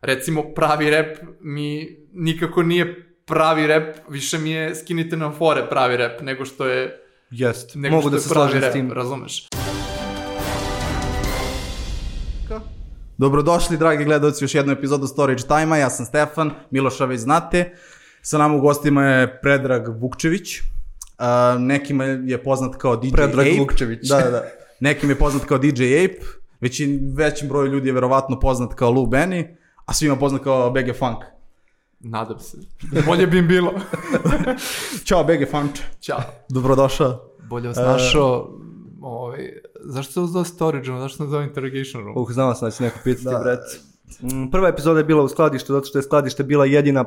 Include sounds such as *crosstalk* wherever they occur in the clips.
recimo pravi rap mi nikako nije pravi rap, više mi je skinite nam fore pravi rap, nego što je Jest, nego mogu što da je se slažem rap, s tim. razumeš? Dobrodošli, dragi gledalci, još jednu epizodu Storage Time-a. Ja sam Stefan, Miloša već znate. Sa nama u gostima je Predrag Vukčević. Uh, nekima je poznat kao DJ Predrag Ape. Vukčević. Da, da, da. Nekim je poznat kao DJ Ape. Većin, većim broju ljudi je verovatno poznat kao Lou Benny, a svima poznat kao BG Funk. Nadam se. Bolje bi im bilo. *laughs* Ćao BG Funk. Ćao. Dobrodošao. Bolje vas našao. Ovaj, zašto se uzao storage room? Zašto se uzao interrogation room? Uh, znao sam da će neko pitati, Da. bret. Mm, Prva epizoda je bila u skladištu, zato što je skladište bila jedina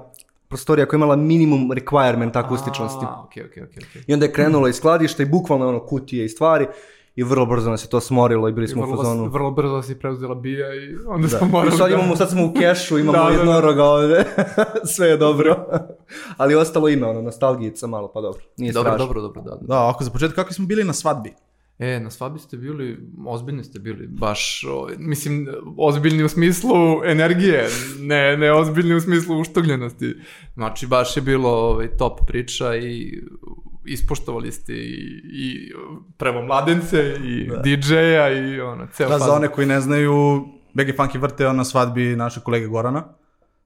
prostorija koja je imala minimum requirement akustičnosti. A, okej, okej, okej, okej. I onda je krenulo iz skladišta i bukvalno ono kutije i stvari i vrlo brzo nas je to smorilo i bili smo u Vrlo, fazonu. vrlo brzo si preuzela bija i onda Da. smo I morali sad, da... imamo, sad smo u kešu, *laughs* imamo Da, da, da. jednoroga ovde, *laughs* sve je dobro. Ali ostalo ime, ono, nostalgijica malo, pa dobro, nije Dobro, strašno. dobro, dobro, da, da. Da, ako za početak, kako smo bili na svadbi? E, na svadbi ste bili, ozbiljni ste bili, baš, o, mislim, ozbiljni u smislu energije, ne, ne ozbiljni u smislu uštogljenosti. Znači, baš je bilo ovaj, top priča i ispoštovali ste i, i prvo mladence i DJ-a i ono, ceo Da, za fazon. one koji ne znaju, BG Funk je vrteo na svadbi našeg kolege Gorana.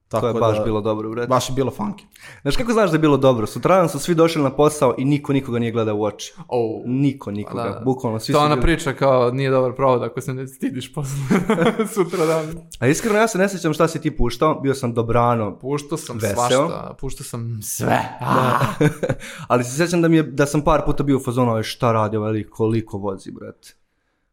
Tako To je baš da, bilo dobro, bre. Baš je bilo funky. Znaš kako znaš da je bilo dobro? Sutradan su svi došli na posao i niko nikoga nije gledao u oči. Oh. Niko nikoga, Da, da. bukvalno svi To su ona bili- priča kao nije dobar provod ako se ne stidiš posle *laughs* sutra dan. A iskreno ja se ne sjećam šta si ti puštao, bio sam dobrano, Puštao sam Veseo. svašta, puštao sam sve. Ah. *laughs* ali se sjećam da, mi je, da sam par puta bio u fazonu, "Aj, šta radi ovaj lik, koliko vozi, brate.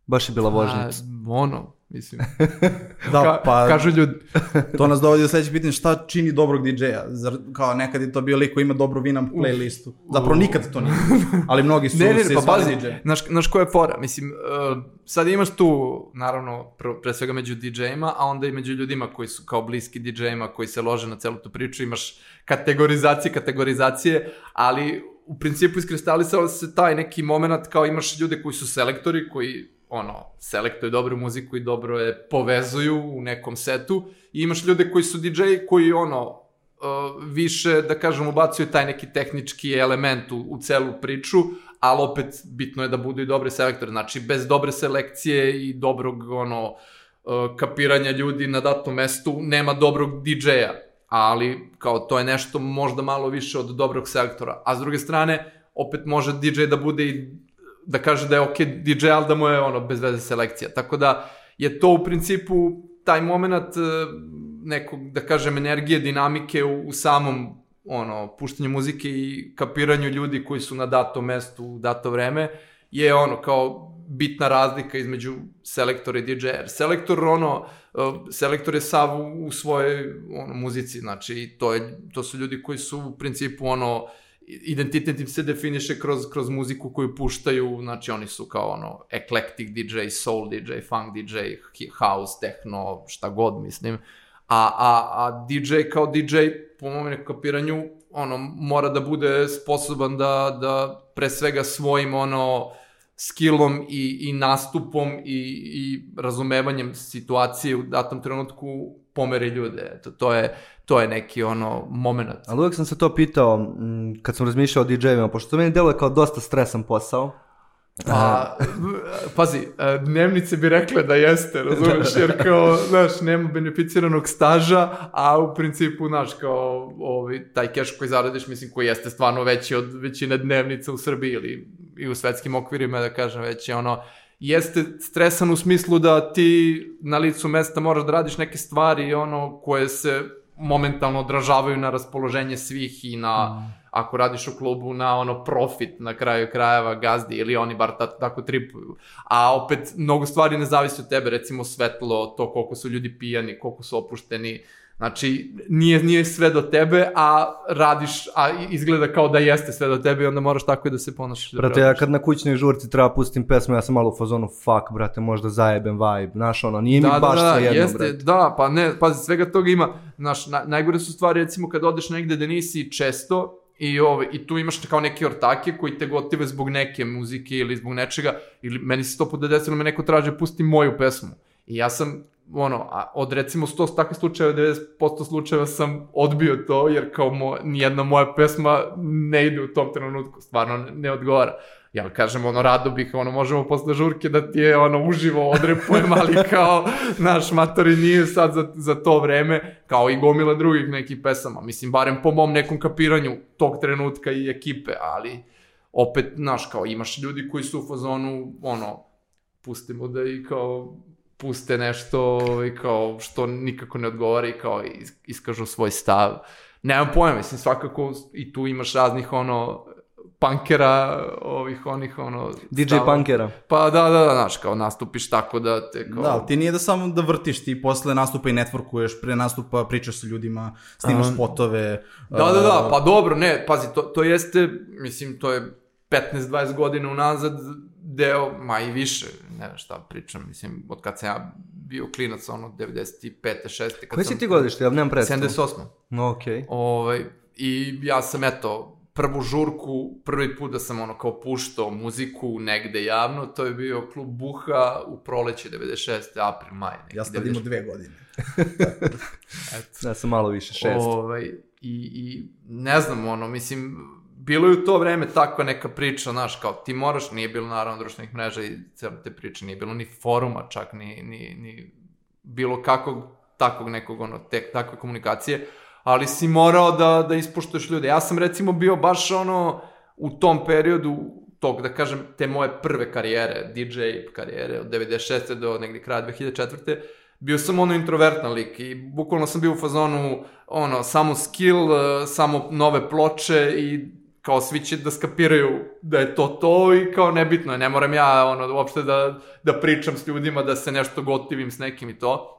Baš je bila vožnica. A, ono, mislim. *laughs* Da, Ka, pa Kažu ljudi. *laughs* to nas dovodi do sledeće pitanje, šta čini dobrog DJ-a? Zar, kao nekad je to bio lik koji ima dobro Winamp playlistu. Zapravo nikad to nije. *laughs* Ali mnogi su Ne, ne, se pa pazi, DJ. znaš, znaš koja je fora, mislim, uh, sad imaš tu, naravno, pre, pre svega među DJ-ima, a onda i među ljudima koji su kao bliski DJ-ima, koji se lože na celu tu priču, imaš kategorizacije, kategorizacije, ali u principu iskristalisao se taj neki moment kao imaš ljude koji su selektori, koji ono, selektuju dobru muziku i dobro je povezuju u nekom setu i imaš ljude koji su DJ koji ono, uh, više, da kažem, ubacuju taj neki tehnički element u, u celu priču, ali opet bitno je da budu i dobri selektori. Znači, bez dobre selekcije i dobrog, ono, uh, kapiranja ljudi na datom mestu, nema dobrog DJ-a. Ali, kao, to je nešto možda malo više od dobrog selektora. A s druge strane, opet može DJ da bude i da kaže da je ok DJ, ali da mu je ono bez veze selekcija. Tako da je to u principu taj moment e, nekog, da kažem, energije, dinamike u, u samom ono, puštanju muzike i kapiranju ljudi koji su na datom mestu u dato vreme, je ono kao bitna razlika između selektora i DJ-a. Selektor, ono, e, selektor je sav u, u svojoj ono, muzici, znači to, je, to su ljudi koji su u principu ono, identitet im se definiše kroz, kroz muziku koju puštaju, znači oni su kao ono eclectic DJ, soul DJ, funk DJ, house, techno, šta god mislim. A, a, a DJ kao DJ, po mom kapiranju, ono, mora da bude sposoban da, da pre svega svojim ono, skillom i, i nastupom i, i razumevanjem situacije u datom trenutku pomeri ljude. Eto, to je, to je neki ono moment. Ali uvijek sam se to pitao kad sam razmišljao o DJ-evima, pošto to meni deluje kao dosta stresan posao. Pa, pazi, e, dnevnice bi rekle da jeste, razumeš, jer kao, znaš, nema beneficiranog staža, a u principu, znaš, kao, ovaj, taj keš koji zaradiš, mislim, koji jeste stvarno veći od većine dnevnica u Srbiji ili i u svetskim okvirima, da kažem, već je ono, jeste stresan u smislu da ti na licu mesta moraš da radiš neke stvari, ono, koje se momentalno odražavaju na raspoloženje svih i na, ako radiš u klubu, na ono profit na kraju krajeva gazdi ili oni bar ta, tako tripuju. A opet, mnogo stvari ne zavisi od tebe, recimo svetlo, to koliko su ljudi pijani, koliko su opušteni, Znači, nije, nije sve do tebe, a radiš, a izgleda kao da jeste sve do tebe i onda moraš tako i da se ponašaš. da Brate, ja kad na kućnoj žurci treba pustim pesmu, ja sam malo u fazonu, fuck, brate, možda zajebem vibe, znaš, ono, nije mi baš da, sve jedno, jeste, brate. Da, pa ne, pazi, svega toga ima. Znaš, na, najgore su stvari, recimo, kad odeš negde da nisi često, I, ove, I tu imaš kao neke ortake koji te gotive zbog neke muzike ili zbog nečega, ili meni se to puta desilo, me neko traže pusti moju pesmu. I ja sam ono, a od recimo 100 takvih slučajeva, 90% slučajeva sam odbio to, jer kao mo, nijedna moja pesma ne ide u tom trenutku, stvarno ne, ne odgovara. Ja kažem, ono, rado bih, ono, možemo posle žurke da ti je, ono, uživo odrepujem, *laughs* ali kao, naš matori nije sad za, za to vreme, kao i gomila drugih nekih pesama. Mislim, barem po mom nekom kapiranju tog trenutka i ekipe, ali opet, znaš, kao, imaš ljudi koji su u fazonu, ono, pustimo da i kao puste nešto i kao što nikako ne odgovara i kao iskažu svoj stav. Nemam pojma, mislim, svakako i tu imaš raznih ono punkera, ovih onih ono... DJ stava. punkera. Pa da, da, da, znaš, kao nastupiš tako da te kao... Da, ti nije da samo da vrtiš, ti posle nastupa i networkuješ, pre nastupa pričaš sa ljudima, snimaš um, spotove. Da, da, da, pa dobro, ne, pazi, to, to jeste, mislim, to je 15-20 godina unazad deo, ma i više, ne znam šta pričam, mislim, od kad sam ja bio klinac, ono, 95. 6. Kad Koji si ti godište, ja nemam predstavu? 78. No, okej. Okay. Ovaj, I ja sam, eto, prvu žurku, prvi put da sam ono kao puštao muziku negde javno, to je bio klub Buha u proleće 96. april, maj. Ja sam imao dve godine. *laughs* Eto. Ja sam malo više, šest. Ovaj, i, I ne znam, ono, mislim, bilo je u to vreme takva neka priča, znaš, kao ti moraš, nije bilo naravno društvenih mreža i cijelo te priče, nije bilo ni foruma čak, ni, ni, ni bilo kakvog takvog nekog, ono, tek, takve komunikacije, ali si morao da, da ispoštuješ ljude. Ja sam recimo bio baš ono, u tom periodu, tog, da kažem, te moje prve karijere, DJ karijere, od 96. do negdje kraja 2004 bio sam ono introvertan lik i bukvalno sam bio u fazonu ono, samo skill, samo nove ploče i kao svi će da skapiraju da je to to i kao nebitno je, ne moram ja ono, uopšte da, da pričam s ljudima, da se nešto gotivim s nekim i to.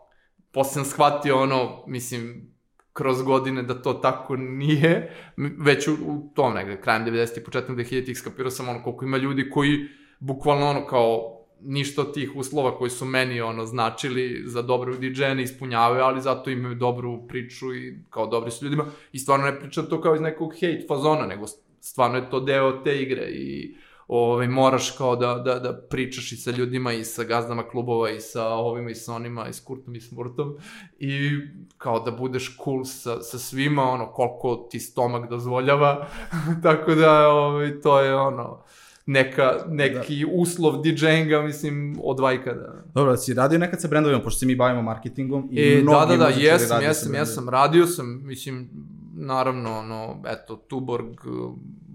Posle sam shvatio ono, mislim, kroz godine da to tako nije, već u, u tom negde, krajem 90. i početnom 2000-ih skapirao sam ono koliko ima ljudi koji bukvalno ono kao ništa od tih uslova koji su meni ono značili za dobro DJ ne ispunjavaju, ali zato imaju dobru priču i kao dobri su ljudima i stvarno ne pričam to kao iz nekog hate fazona, nego stvarno je to deo te igre i ovaj, moraš kao da, da, da pričaš i sa ljudima i sa gazdama klubova i sa ovima i sa onima i s Kurtom i s Murtom i kao da budeš cool sa, sa svima, ono, koliko ti stomak dozvoljava, *laughs* tako da ovaj, to je ono, neka, neki da. uslov DJ-inga, mislim, od vajka da... Dobro, si radio nekad sa brendovima, pošto se mi bavimo marketingom i e, mnogi da, da, da, jesam, jesam, jesam, radio sam, mislim, naravno, ono, eto, Tuborg,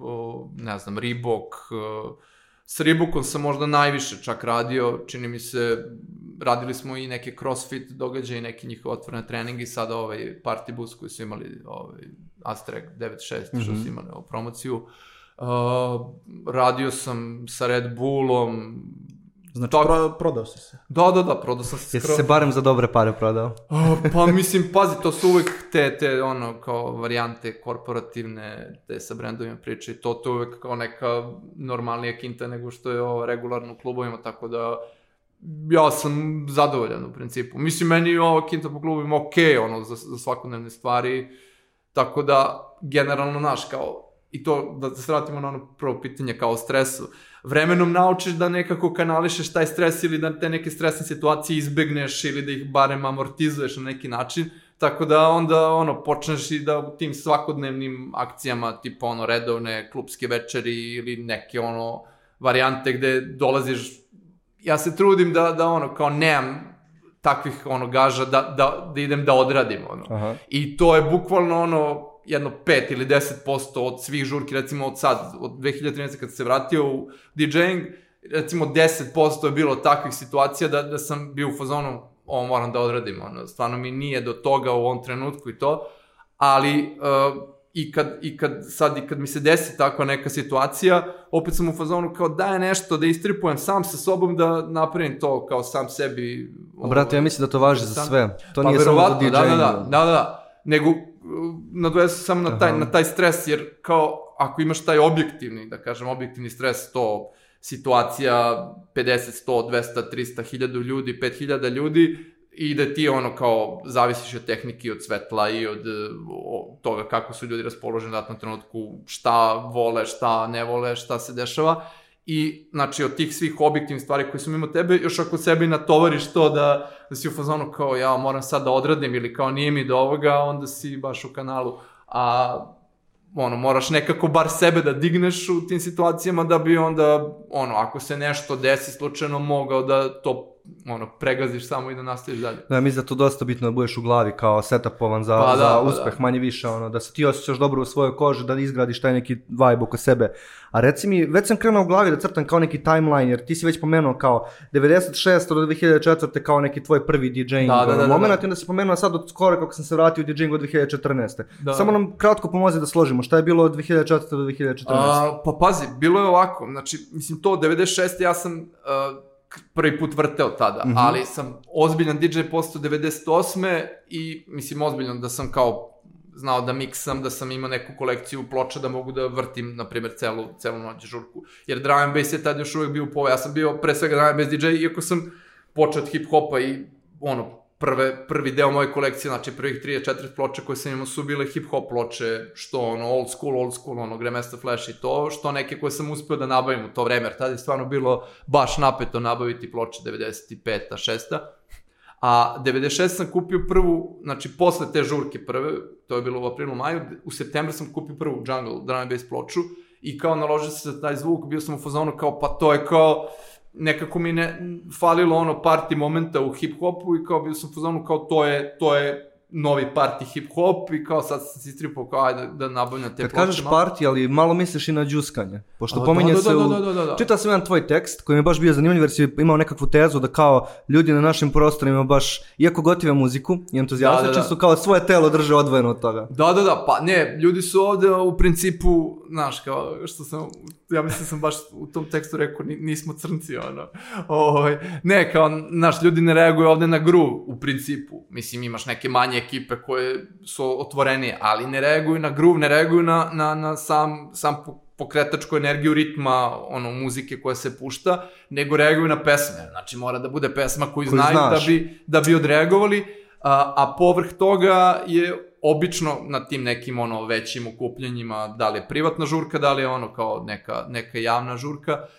o, ne znam, Reebok, s Reebokom sam možda najviše čak radio, čini mi se, radili smo i neke crossfit događaje, neke njihove otvorene treningi, sada ovaj party bus koji su imali, ovaj Astrek 96, mm -hmm. što su mhm. imali ovu promociju. Uh, radio sam sa Red Bullom, Znači, tak... pro, prodao si se. Da, da, da, prodao sam se. Jesi se barem za dobre pare prodao? Uh, pa mislim, pazi, to su uvek te, te ono, kao varijante korporativne, te sa brendovima priče i to, to uvek kao neka normalnija kinta nego što je ovo regularno u klubovima, tako da ja sam zadovoljan u principu. Mislim, meni je ovo kinta po klubovima okej, okay, ono, za, za svakodnevne stvari, tako da, generalno, naš, kao, i to, da se vratimo na ono prvo pitanje kao stresu, vremenom naučiš da nekako kanališeš taj stres ili da te neke stresne situacije izbegneš ili da ih barem amortizuješ na neki način, tako da onda ono počneš i da u tim svakodnevnim akcijama tipa ono redovne klubske večeri ili neke ono varijante gde dolaziš ja se trudim da, da ono kao nemam takvih ono gaža da, da, da idem da odradim ono. Aha. I to je bukvalno ono jedno 5 ili 10% od svih žurki, recimo od sad, od 2013. kad se vratio u DJing, recimo 10% je bilo takvih situacija da, da sam bio u fazonu, ovo moram da odradim, ono, stvarno mi nije do toga u ovom trenutku i to, ali uh, i kad, i kad sad i kad mi se desi takva neka situacija, opet sam u fazonu kao daj nešto da istripujem sam sa sobom da napravim to kao sam sebi. Ovo, Brate, ja mislim da to važi sam, za sve. To pa nije samo za DJ. Da, da, da, da, da, nego nadovezu se samo na taj, na taj stres, jer kao ako imaš taj objektivni, da kažem, objektivni stres, to situacija 50, 100, 200, 300, 1000 ljudi, 5000 ljudi, i da ti ono kao zavisiš od tehnike, od svetla i od, od toga kako su ljudi raspoloženi u datnom trenutku, šta vole, šta ne vole, šta se dešava i, znači, od tih svih objektivnih stvari koje su mimo tebe, još ako sebi natovariš to da, da si u fazonu kao, ja moram sad da odradim ili kao nije mi do ovoga, onda si baš u kanalu. A ono, moraš nekako bar sebe da digneš u tim situacijama da bi onda, ono, ako se nešto desi slučajno, mogao da to ono, pregaziš samo i da nastaviš dalje. Da, mislim da to dosta bitno da budeš u glavi kao setupovan za, Pa da, za pa uspeh, da. manje više, ono, da se ti osjećaš dobro u svojoj koži, da izgradiš taj neki vibe oko sebe. A reci mi, već sam krenuo u glavi da crtam kao neki timeline, jer ti si već pomenuo kao 96. do 2004. kao neki tvoj prvi DJing Da, da, da, da, moment, da. i onda si pomenuo sad od skoro kako sam se vratio u DJing od 2014. Da. Samo nam kratko pomozi da složimo, šta je bilo od 2004. do 2014. A, pa pazi, bilo je ovako, znači, mislim, to 96. ja sam uh, prvi put vrteo tada, Mhm. ali sam ozbiljan DJ postao 98. i, mislim, ozbiljan da sam kao znao da miksam, da sam imao neku kolekciju ploča da mogu da vrtim, na primjer, celu, celu noć žurku. Jer drum and bass je tad još uvijek bio u povoju. Ja sam bio pre svega drum and bass DJ, iako sam počeo od hip-hopa i ono, prve, prvi deo moje kolekcije, znači prvih 34 ploče koje sam imao su bile hip-hop ploče, što ono, old school, old school, ono, Grandmaster Flash i to, što neke koje sam uspeo da nabavim u to vreme, jer tada je stvarno bilo baš napeto nabaviti ploče 95. 6. A 96 sam kupio prvu, znači posle te žurke prve, to je bilo u aprilu, maju, u septembru sam kupio prvu Jungle drum and bass ploču i kao naložio se za taj zvuk, bio sam u fazonu kao pa to je kao, nekako mi ne falilo ono party momenta u hip hopu i kao bio sam fazonu kao to je, to je novi party hip hop i kao sad sam si stripao kao ajde da nabavljam te Kad ploče kažeš malo. party, ali malo misliš i na džuskanje. Pošto A, pominje da, da, se da, u... da, da, da, da. Čitao sam jedan tvoj tekst koji mi je baš bio zanimljiv jer si imao nekakvu tezu da kao ljudi na našim prostorima baš, iako gotive muziku i entuzijastični Da, da, da. su kao svoje telo drže odvojeno od toga. Da, da, da, pa ne, ljudi su ovde u principu, znaš, kao što sam, ja mislim sam baš u tom tekstu rekao, ni- nismo crnci, ono, ovaj, ne, kao, znaš, ljudi ne reaguju ovde na gru, u principu, mislim, imaš neke manje ekipe koje su otvorenije, ali ne reaguju na groove, ne reaguju na, na, na sam, sam po- pokretačku energiju ritma, ono, muzike koja se pušta, nego reaguju na pesme, znači mora da bude pesma koju, Koju znaju znaš. da bi, da bi odreagovali, a, a povrh toga je obično na tim nekim ono većim okupljanjima, da li je privatna žurka, da li je ono kao neka, neka javna žurka, uh,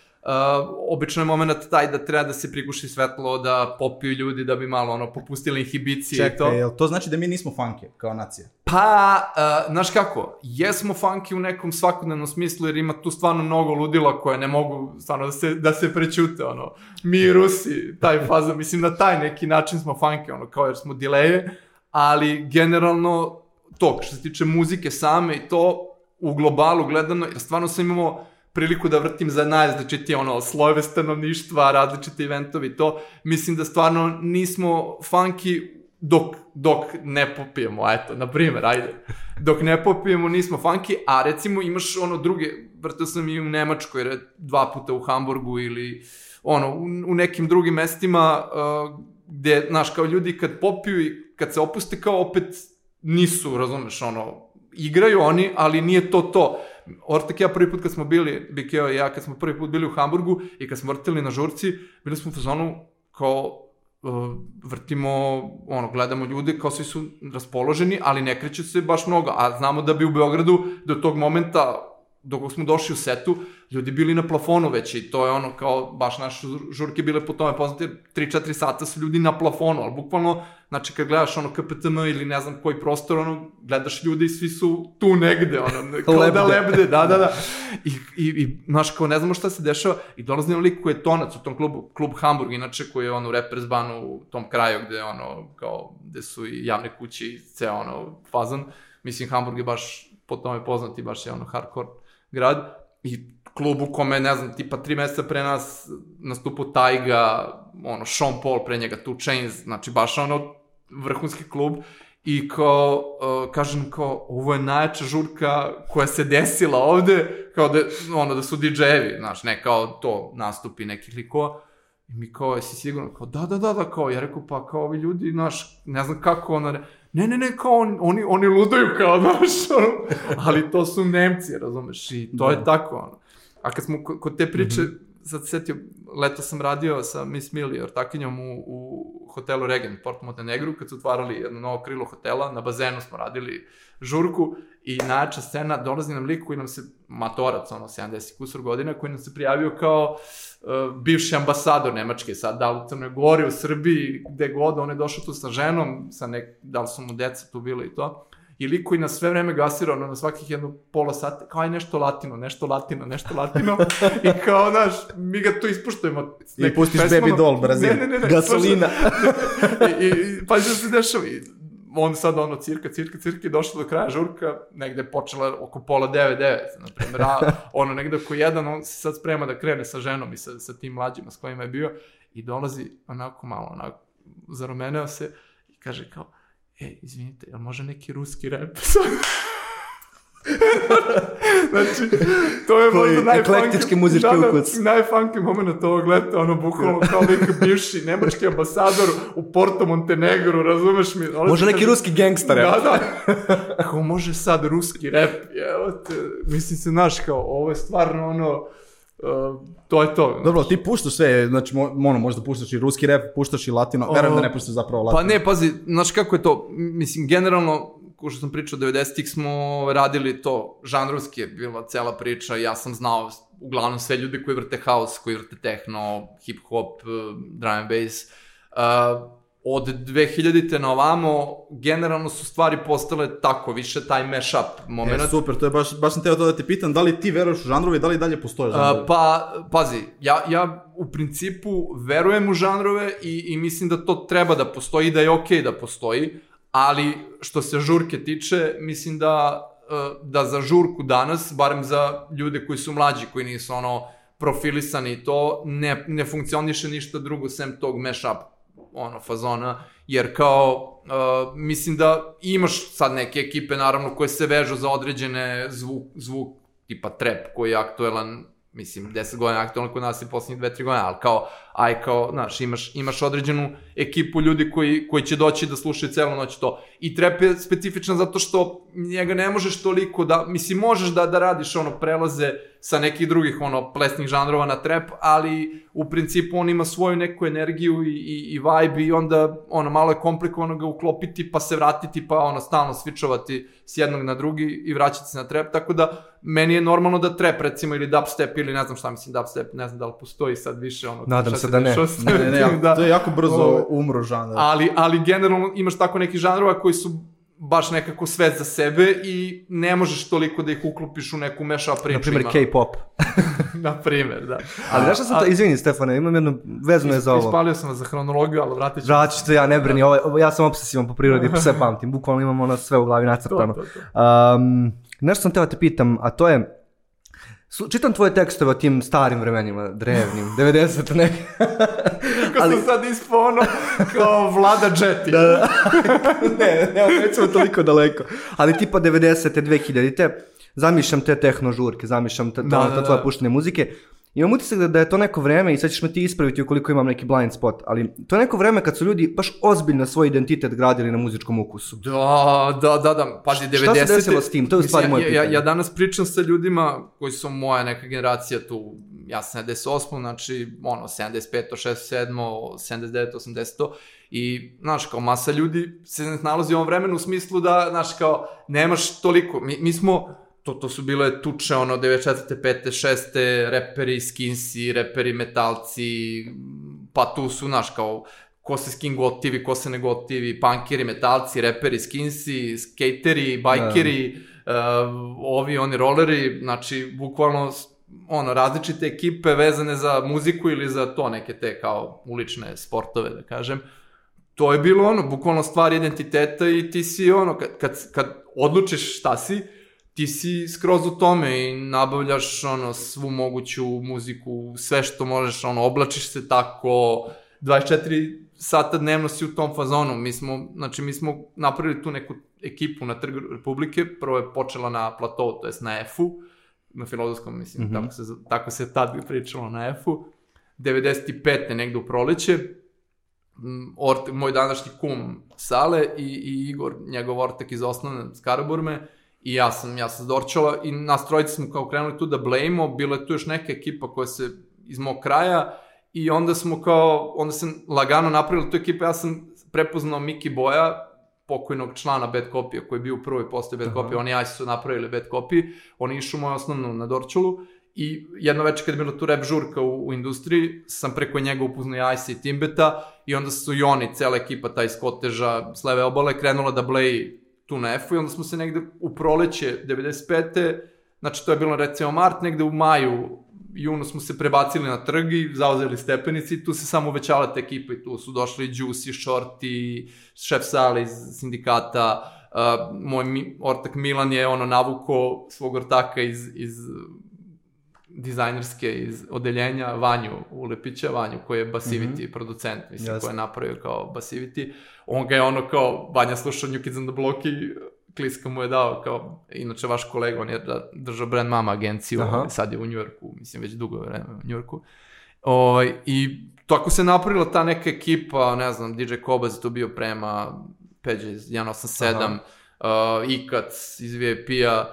obično je moment taj da treba da se priguši svetlo, da popiju ljudi da bi malo ono popustili inhibicije i to. Čekaj, to znači da mi nismo funky kao nacija? Pa, uh, znaš kako, jesmo funky u nekom svakodnevnom smislu, jer ima tu stvarno mnogo ludila koje ne mogu stvarno da se, da se prećute, ono, mi Rusi, taj faza, mislim, na taj neki način smo funky, ono, kao jer smo dileje, ali generalno, to, što se tiče muzike same i to, u globalu gledano, jer stvarno sam imao priliku da vrtim za najrazličitije ono, slojeve stanovništva, različite eventovi to, mislim da stvarno nismo funky dok, dok ne popijemo, eto, na primjer, ajde. Dok ne popijemo nismo funky, a recimo imaš ono druge, vrtao sam i u Nemačkoj, dva puta u Hamburgu ili ono, u, u nekim drugim mestima uh, gde, znaš, kao ljudi kad popiju i kad se opuste, kao opet nisu, razumeš, ono, igraju oni, ali nije to to. Ortak ja prvi put kad smo bili, Bikeo i ja, kad smo prvi put bili u Hamburgu i kad smo vrtili na žurci, bili smo u fazonu kao uh, vrtimo, ono, gledamo ljude, kao svi su raspoloženi, ali ne kreće se baš mnogo, a znamo da bi u Beogradu do tog momenta dok smo došli u setu, ljudi bili na plafonu već i to je ono kao baš naše žur- žurke bile po tome poznate, 3-4 sata su ljudi na plafonu, ali bukvalno, znači kad gledaš ono KPTM ili ne znam koji prostor, ono, gledaš ljudi i svi su tu negde, ono, kao da Lebde. lebde, da, da, da. I, i, i znaš, kao ne znamo šta se dešava i dolazi nam lik koji je tonac u tom klubu, klub Hamburg, inače koji je ono u u tom kraju gde ono, kao, gde su i javne kuće i ceo ono fazan. Mislim, Hamburg je baš po tome poznat i baš je ono hardcore grad i klub u kome, ne znam, tipa tri meseca pre nas nastupao Taiga, ono, Sean Paul pre njega, Two Chains, znači baš ono vrhunski klub i kao, uh, kažem kao, ovo je najjača žurka koja se desila ovde, kao da, ono, da su DJ-evi, znaš, ne kao to nastupi nekih likova, I mi kao, jesi sigurno? Kao, da, da, da, da, kao, ja rekao, pa kao ovi ljudi, znaš, ne znam kako, re- ne, ne, ne, kao, on, oni, oni ludaju, kao, *laughs* znaš, ono, ali to su Nemci, razumeš, i to je tako, ono. A kad smo ko- kod te priče, sad se setio, leto sam radio sa Miss Millie ortakinjom u, u hotelu Regent, Port Montenegru, kad su otvarali jedno novo krilo hotela, na bazenu smo radili žurku i najjača scena, dolazi nam lik koji nam se, matorac, ono, 70 kusur godina, koji nam se prijavio kao uh, bivši ambasador Nemačke, sad, da li u Crnoj Gori, u Srbiji, gde god, on je došao tu sa ženom, sa nek, da li su mu deca tu bili i to, i lik koji nas sve vreme gasira, ono, na svakih jedno pola sata, kao aj nešto latino, nešto latino, nešto latino, *laughs* i kao, znaš, mi ga tu ispuštujemo. I pustiš pesmama. Baby Doll, Brazil. Ne, ne, ne, ne, Gasolina. *laughs* I, i, i pa što se dešava, i on sad ono cirka, cirka, cirka i došlo do kraja žurka, negde je počela oko pola 9, 9, na primjer, a *laughs* ono negde oko jedan, on se sad sprema da krene sa ženom i sa, sa tim mlađima s kojima je bio i dolazi onako malo, onako, zarumeneo se i kaže kao, e, izvinite, jel može neki ruski rap? *laughs* *laughs* znači, to je Koji možda najfunky... muzički da, da, ukus. najfunky moment ovog leta, ono, bukvalno kao neki bivši nemački ambasador u Porto Montenegru, razumeš mi? Dolazi Može neki kaže- ruski gangster, Da, da. *laughs* Kako može sad ruski rap, evo te, mislim se, znaš, kao, ovo je stvarno ono, uh, to je to. Dobro, ti puštaš sve, znači mo, ono, možda puštaš i ruski rap, puštaš i latino, verujem da ne puštaš zapravo latino. Pa ne, pazi, znaš kako je to, mislim, generalno, ko što sam pričao, 90-ih smo radili to, žanrovski je bila cela priča, ja sam znao uglavnom sve ljude koji vrte house, koji vrte techno, hip-hop, eh, drum and bass. Uh, od 2000-te na ovamo, generalno su stvari postale tako, više taj mashup moment. E, super, to je baš, baš sam teo to da te pitam, da li ti veruješ u žanrove i da li dalje postoje žanrovi? A, pa, pazi, ja, ja u principu verujem u žanrove i, i mislim da to treba da postoji i da je okej da postoji, ali što se žurke tiče, mislim da, e, da za žurku danas, barem za ljude koji su mlađi, koji nisu ono profilisani i to, ne, ne funkcioniše ništa drugo sem tog mashup ono fazona, jer kao uh, mislim da imaš sad neke ekipe naravno koje se vežu za određene zvuk, zvuk tipa trap koji je aktuelan mislim 10 godina aktuelan kod nas i poslednjih 2-3 godina, ali kao aj kao, znaš, imaš, imaš određenu ekipu ljudi koji, koji će doći da slušaju celu noć to. I trap je specifičan zato što njega ne možeš toliko da, mislim, možeš da, da radiš ono prelaze sa nekih drugih ono plesnih žanrova na trap, ali u principu on ima svoju neku energiju i, i, i vibe i onda ono malo je komplikovano ga uklopiti pa se vratiti pa ono stalno switchovati s jednog na drugi i vraćati se na trap, tako da meni je normalno da trap recimo ili dubstep ili ne znam šta mislim dubstep, ne znam da li postoji sad više ono Nadam se da ne. *laughs* Ne, ne, ne, jako- to je jako brzo Ovo- umro žanr. ali, ali generalno imaš tako neki žanrova koji su baš nekako sve za sebe i ne možeš toliko da ih uklopiš u neku meša priču. Na primjer, ima- K-pop. *laughs* Na primjer, da. Ali znaš šta sam to, izvini Stefane, imam jednu, vezano je za ovo. Ispalio sam za hronologiju, ali vratit ću Vratit ću se, ja ne brini, ovo, ovo- ja sam obsesivan po prirodi, *laughs* sve pamtim, bukvalno imam ono sve u glavi to, nacrtano. to, to. Um, nešto sam teo da te pitam, a to je, čitam tvoje tekstove o tim starim vremenima, drevnim, *laughs* 90 neke. Kako sam sad ispao ono kao vlada džeti. Da, *laughs* ne, ne, nećemo toliko daleko. Ali tipa 90. 2000-te, zamišljam te tehno žurke, zamišljam te, to, Da, da, da, tvoje da. puštene muzike. Imam utisak da, da je to neko vreme, i sad ćeš me ti ispraviti ukoliko imam neki blind spot, ali to je neko vreme kad su ljudi baš ozbiljno svoj identitet gradili na muzičkom ukusu. Da, da, da, da, pazi, 90. Šta se desilo s tim? To je u stvari moje ja, ja, pitanje. ja danas pričam sa ljudima koji su moja neka generacija tu, ja sam 78, znači, ono, 75, 67, 79, 80, i, znaš, kao masa ljudi se ne nalazi u ovom vremenu u smislu da, znaš, kao, nemaš toliko, mi, mi smo, to, to su bile tuče, ono, 94. 5. 6. reperi, skinsi, reperi, metalci, pa tu su, znaš, kao, ko se skin gotivi, ko se ne gotivi, punkeri, metalci, reperi, skinsi, skateri, bajkeri, uh, ovi, oni roleri, znači, bukvalno, ono, različite ekipe vezane za muziku ili za to, neke te kao ulične sportove, da kažem, to je bilo ono, bukvalno stvar identiteta i ti si ono, kad, kad, kad odlučiš šta si, ti si skroz u tome i nabavljaš ono svu moguću muziku, sve što možeš, ono, oblačiš se tako, 24 sata dnevno si u tom fazonu. Mi smo, znači, mi smo napravili tu neku ekipu na Trgu Republike, prvo je počela na platovu, to jest na F-u, na filozofskom, mislim, mm -hmm. tako, se, tako se tad bi pričalo na F-u, 95. negde u proleće, Orte, moj današnji kum Sale i, i Igor, njegov Ortek iz osnovne Skaraburme, i ja sam, ja sam s Dorčala i nas trojice smo kao krenuli tu da blejmo, bila je tu još neka ekipa koja se iz mog kraja i onda smo kao, onda sam lagano napravili tu ekipu, ja sam prepoznao Miki Boja, pokojnog člana Bad Copy, koji je bio u prvoj postoji Bad Copy, oni i su napravili Bad Copy, oni išu moju osnovnu na Dorčulu i jedno večer kad je bila tu rap žurka u, u industriji, sam preko njega upoznao Ice i Timbeta i onda su i oni, cela ekipa, taj Skoteža, s leve obale, krenula da bleji tu na F-u i onda smo se negde u proleće 95. Znači to je bilo recimo mart, negde u maju junu smo se prebacili na trg i zauzeli stepenici i tu se samo uvećala ta ekipa i tu su došli Juicy, Shorty, šef Sali iz sindikata, uh, moj mi, ortak Milan je ono navuko svog ortaka iz, iz dizajnerske iz odeljenja Vanju Ulepića, Vanju koji je Basivity mm -hmm. producent, mislim, yes. koji je napravio kao Basivity. On ga je ono kao, Vanja slušao New Kids on the Block i Kliska mu je dao kao, inače vaš kolega, on je da držao brand mama agenciju, Aha. sad je u Njujorku, mislim već dugo vreme u Njujorku. O, ovaj, I tako se napravila ta neka ekipa, ne znam, DJ Kobaz je tu bio prema Peđe iz 187, uh, Ikac iz VIP-a,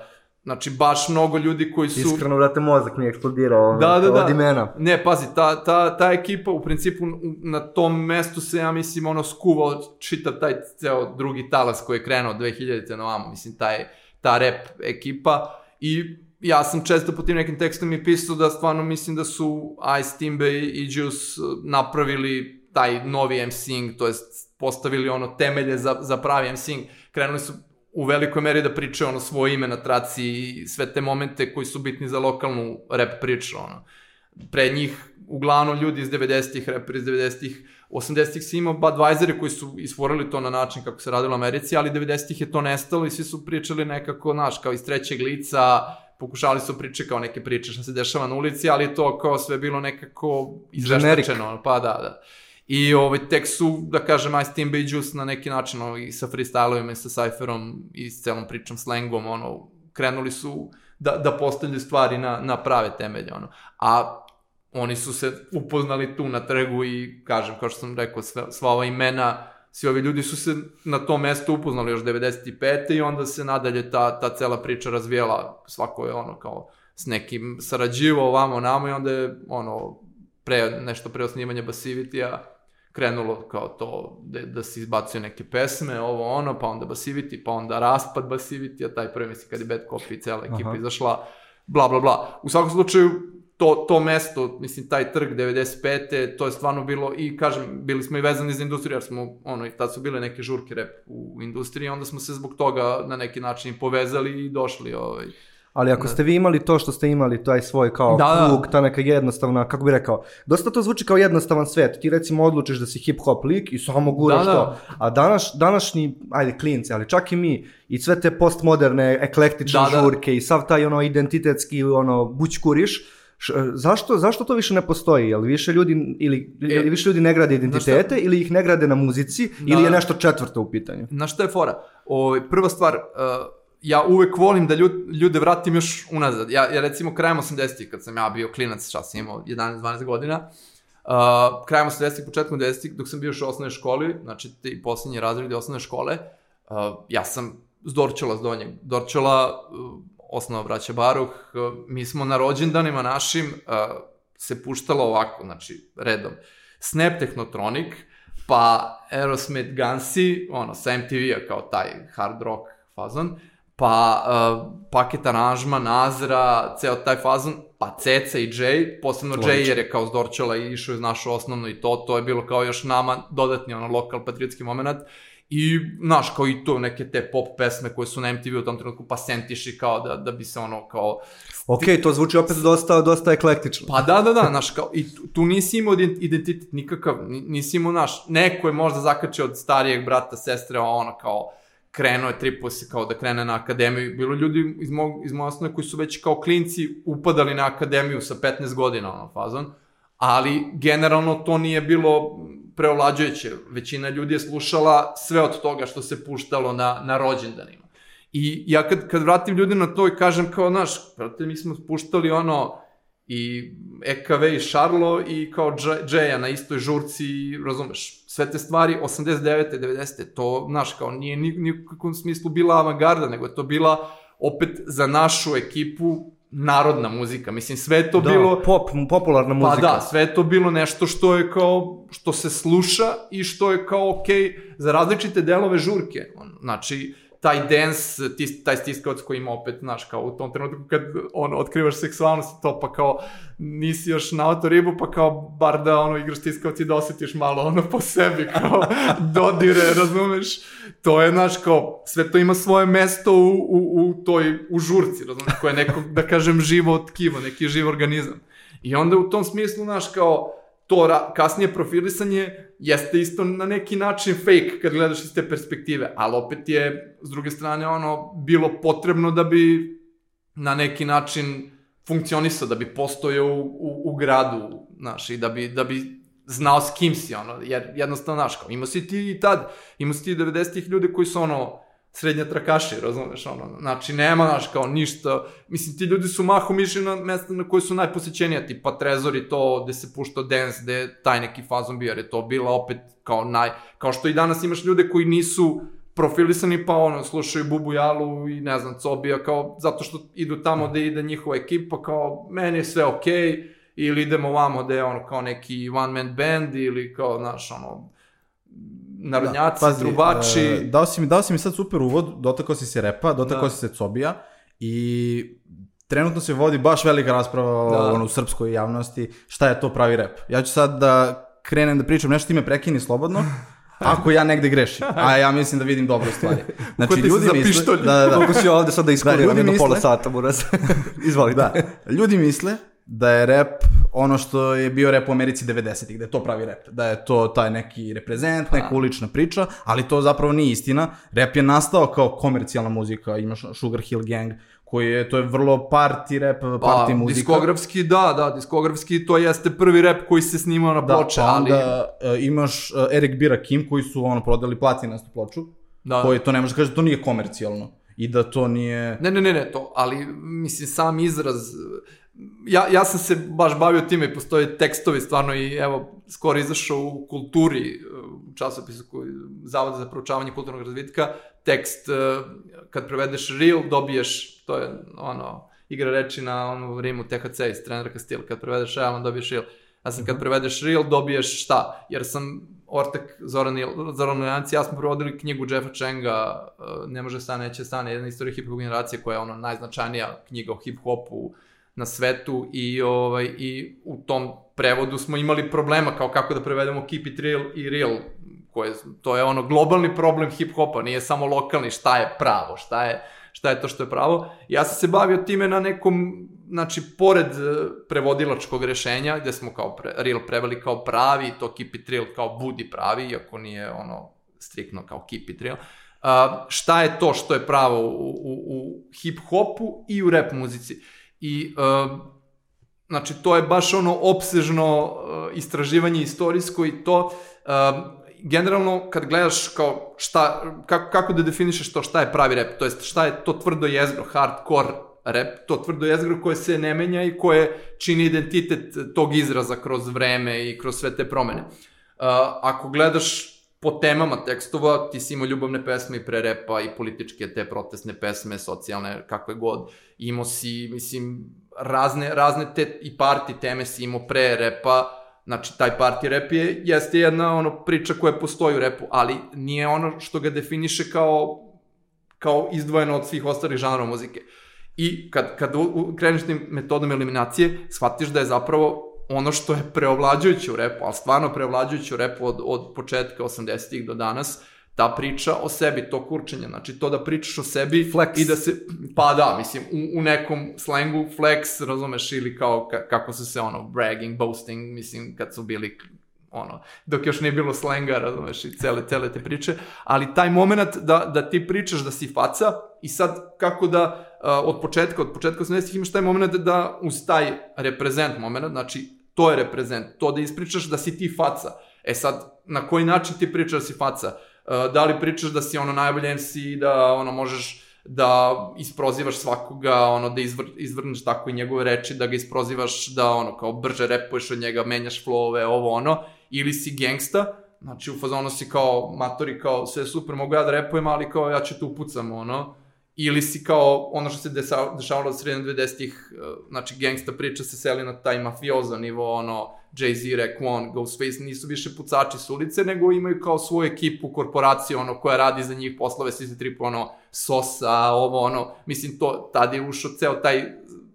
Znači, baš mnogo ljudi koji su... Iskreno, vrate, mozak mi je eksplodirao da, da, da. od imena. Ne, pazi, ta, ta, ta ekipa, u principu, na tom mestu se, ja mislim, ono, skuvao čitav taj ceo drugi talas koji je krenuo 2000-te na ovamo, mislim, taj, ta rap ekipa i ja sam često po tim nekim tekstom i pisao da stvarno mislim da su Ice Timbe i Juice napravili taj novi MCing, to jest postavili ono temelje za, za pravi MCing. Krenuli su u velikoj meri da pričaju ono svoje ime na traci i sve te momente koji su bitni za lokalnu rap priču, ono. Pre njih, uglavnom ljudi iz 90-ih, raperi iz 90-ih, 80-ih si imao Budweisere koji su isforili to na način kako se radilo u Americi, ali 90-ih je to nestalo i svi su pričali nekako, znaš, kao iz trećeg lica, pokušali su priče kao neke priče što se dešava na ulici, ali to kao sve bilo nekako izveštačeno, pa da, da. I ovaj, tek su, da kažem, Ice Team Bay Juice na neki način ovaj, sa freestylovima i sa cypherom i s celom pričom, slangom, ono, krenuli su da, da postavljaju stvari na, na prave temelje, ono. A oni su se upoznali tu na trgu i, kažem, kao što sam rekao, sva, sva ova imena, svi ovi ljudi su se na tom mestu upoznali još 95. i onda se nadalje ta, ta cela priča razvijela, svako je ono kao s nekim sarađivao ovamo namo i onda je ono pre, nešto pre osnivanja Basivity-a krenulo kao to da, da se izbacuju neke pesme, ovo ono, pa onda Basivity, pa onda raspad Basivity, a taj prvi misli kad je Bad Copy i cela ekipa Aha. izašla, bla bla bla. U svakom slučaju, to, to mesto, mislim, taj trg 95. to je stvarno bilo, i kažem, bili smo i vezani za industriju, jer smo, ono, i tad su bile neke žurke rep u industriji, onda smo se zbog toga na neki način povezali i došli, ovaj, Ali ako ste vi imali to što ste imali, taj svoj kao da, krug, ta neka jednostavna, kako bi rekao, dosta to zvuči kao jednostavan svet. Ti recimo odlučiš da si hip-hop lik i samo guraš da, da. to. A danas, današnji, ajde klinci, ali čak i mi, i sve te postmoderne, eklektične da, da. žurke i sav taj ono identitetski ono bućkuriš, Š, zašto, zašto to više ne postoji? Jel više ljudi, ili, e, ili više ljudi ne grade identitete ili ih ne grade na muzici da, ili je nešto četvrto u pitanju? Na što je fora? O, prva stvar, uh, ja uvek volim da ljud, ljude vratim još unazad. Ja, ja recimo krajem 80-ih, kad sam ja bio klinac, sam imao 11-12 godina, uh, krajem 80-ih, početkom 90-ih, dok sam bio još u osnovnoj školi, znači ti poslednji razredi osnovne škole, uh, ja sam s Dorčela, s Donjeg. Dorčela, uh, osnova braća Baruh, uh, mi smo na rođendanima našim uh, se puštalo ovako, znači redom. Snap Technotronic, pa Aerosmith Gansi, ono, sa MTV-a kao taj hard rock fazon, pa uh, paket aranžma, Nazra, ceo taj fazon, pa Ceca i Jay, posebno Logično. Jay jer je kao Zdorčela i išao iz našu osnovno i to, to je bilo kao još nama dodatni ono lokal patriotski moment. I, znaš, kao i to, neke te pop pesme koje su na MTV u tom trenutku, pa sentiši kao da, da bi se ono, kao... Ok, to zvuči opet dosta, dosta eklektično. Pa da, da, da, znaš, kao, i tu, tu nisi imao identitet nikakav, nisi imao, znaš, neko je možda zakačio od starijeg brata, sestre, ono, kao, krenuo je tripo se kao da krene na akademiju. Bilo ljudi iz, mog, iz moje osnovne koji su već kao klinci upadali na akademiju sa 15 godina, ono, fazon. Ali, generalno, to nije bilo preovlađujuće. Većina ljudi je slušala sve od toga što se puštalo na, na rođendanima. I ja kad, kad vratim ljudi na to i kažem kao, znaš, prate, mi smo puštali ono, i EKV i Šarlo i kao Džeja na istoj žurci, razumeš, sve te stvari 89. 90. to, znaš, kao nije ni, ni u kakvom smislu bila avangarda, nego je to bila opet za našu ekipu narodna muzika. Mislim, sve to Da, bilo... pop, popularna Pa muzika. da, sve to bilo nešto što je kao, što se sluša i što je kao okej za različite delove žurke. On, Znači, taj dance, tis, taj stiskavac koji ima opet, znaš, kao u tom trenutku kad ono, otkrivaš seksualnost to, pa kao nisi još na ribu, pa kao bar da ono, igraš stiskavac i da osjetiš malo ono po sebi, kao *laughs* dodire, razumeš? To je, znaš, kao, sve to ima svoje mesto u, u, u toj, u žurci, razumeš, koja je neko, da kažem, živo tkivo, neki živ organizam. I onda u tom smislu, znaš, kao, to kasnije profilisanje jeste isto na neki način fake kad gledaš iz te perspektive, ali opet je, s druge strane, ono, bilo potrebno da bi na neki način funkcionisao, da bi postojao u, u, u gradu, znaš, i da bi, da bi znao s kim si, ono, jer jednostavno, znaš, kao, imao si ti i tad, imao si ti 90-ih ljudi koji su, ono, srednja trakaši, razumeš, ono, znači nema, znaš, kao ništa, mislim, ti ljudi su mahom išli na mesta na koje su najposećenija, tipa Trezor i to, gde se puštao dance, gde je taj neki fazon bio, jer je to bila opet kao naj, kao što i danas imaš ljude koji nisu profilisani, pa ono, slušaju Bubu Jalu i ne znam, Cobija, kao, zato što idu tamo gde ide njihova ekipa, kao, meni je sve okej, okay, ili idemo vamo gde je ono, kao neki one man band, ili kao, znaš, ono, narodnjaci, da, trubači. e, dao, si mi, dao si mi sad super uvod, dotakao si se repa, dotakao Da. si se Cobija i trenutno se vodi baš velika rasprava Da. ono, u srpskoj javnosti šta je to pravi rep. Ja ću sad da krenem da pričam nešto, ti me prekini slobodno, *laughs* ako ja negde grešim, a ja mislim da vidim dobre stvari. *laughs* Znači, Ko ti se ljudi misle, da, da, *laughs* da, Koliko si ovde sad da iskoriram ljudi jedno misle- pola sata, mora se. Izvolite. Da, ljudi misle da je rap ono što je bio rap u Americi 90-ih, da je to pravi rap, da je to taj neki reprezent, neka ulična priča, ali to zapravo nije istina. Rap je nastao kao komercijalna muzika, imaš Sugar Hill Gang, koji je, to je vrlo party rap, party Pa, muzika. diskografski, da, da, diskografski to jeste prvi rap koji se snimao na Da, ploče, pa ali... e, imaš uh, Eric B. Rakim koji su ono prodali platinastu ploču, Da. koji to ne može da kaže da to nije komercijalno i da to nije... Ne, ne, ne, ne, to, ali, mislim, sam izraz, ja, ja sam se baš bavio time i postoje tekstovi stvarno i evo, skoro izašao u kulturi, u časopisu koji, Zavod za proučavanje kulturnog razvitka, tekst, eh, kad prevedeš real, dobiješ, to je ono, igra reči na onu rimu THC iz trenerka stil, kad prevedeš realno dobiješ real. Ja sam kad prevedeš real dobiješ šta? Jer sam ortak Zoran, Zoran ja smo prevodili knjigu Jeffa Chenga, uh, Ne može stane, neće stane, jedna istorija hip-hop generacije koja je ono najznačajnija knjiga o hip-hopu na svetu i, ovaj, i u tom prevodu smo imali problema kao kako da prevedemo keep it real i real, koje, to je ono globalni problem hip-hopa, nije samo lokalni, šta je pravo, šta je, šta je to što je pravo. Ja sam se bavio time na nekom, znači, pored eh, prevodilačkog rešenja, gde smo kao pre, real preveli kao pravi, to keep it real kao budi pravi, iako nije ono striktno kao keep it real. Uh, šta je to što je pravo u, u, u hip-hopu i u rap muzici. I uh, znači to je baš ono opsežno uh, istraživanje istorijsko i to uh, generalno kad gledaš kao šta, kako, kako da definišeš to šta je pravi rap, to jest šta je to tvrdo jezgro, hardcore rap, to tvrdo jezgro koje se ne menja i koje čini identitet tog izraza kroz vreme i kroz sve te promene. Uh, ako gledaš po temama tekstova, ti si imao ljubavne pesme i pre repa i političke te protestne pesme, socijalne, kakve god. Imao si, mislim, razne, razne te i party teme si imao pre repa, znači taj party rap je, jeste jedna ono priča koja postoji u repu, ali nije ono što ga definiše kao, kao izdvojeno od svih ostalih žanrova muzike. I kad, kad u, kreneš tim metodom eliminacije, shvatiš da je zapravo ono što je preovlađujuće u repu, ali stvarno preovlađujuće u repu od, od početka 80-ih do danas, ta priča o sebi, to kurčenje, znači to da pričaš o sebi Flex. i da se, pa da, mislim, u, u nekom slengu flex, razumeš, ili kao ka, kako su se ono, bragging, boasting, mislim, kad su bili ono, dok još nije bilo slenga, razumeš, i cele, cele te priče, ali taj moment da, da ti pričaš da si faca i sad kako da uh, od početka, od početka 80-ih imaš taj moment da uz taj reprezent moment, znači to je reprezent, to da ispričaš da si ti faca. E sad, na koji način ti pričaš da si faca? Uh, da li pričaš da si ono najbolji MC, da ono možeš da isprozivaš svakoga, ono da izvr, izvrneš tako i njegove reči, da ga isprozivaš, da ono kao brže repuješ od njega, menjaš flowove, ovo ono, ili si gangsta, znači u fazonu si kao matori, kao sve super, mogu ja da repujem, ali kao ja ću te upucam, ono, ili si kao ono što se dešavalo od sredine 20-ih, uh, znači gangsta priča se seli na taj mafioza nivo, ono, Jay-Z, Raekwon, Ghostface, nisu više pucači s ulice, nego imaju kao svoju ekipu, korporaciju, ono, koja radi za njih poslove, svi se tripu, ono, Sosa, ovo, ono, mislim, to, tad je ušao ceo taj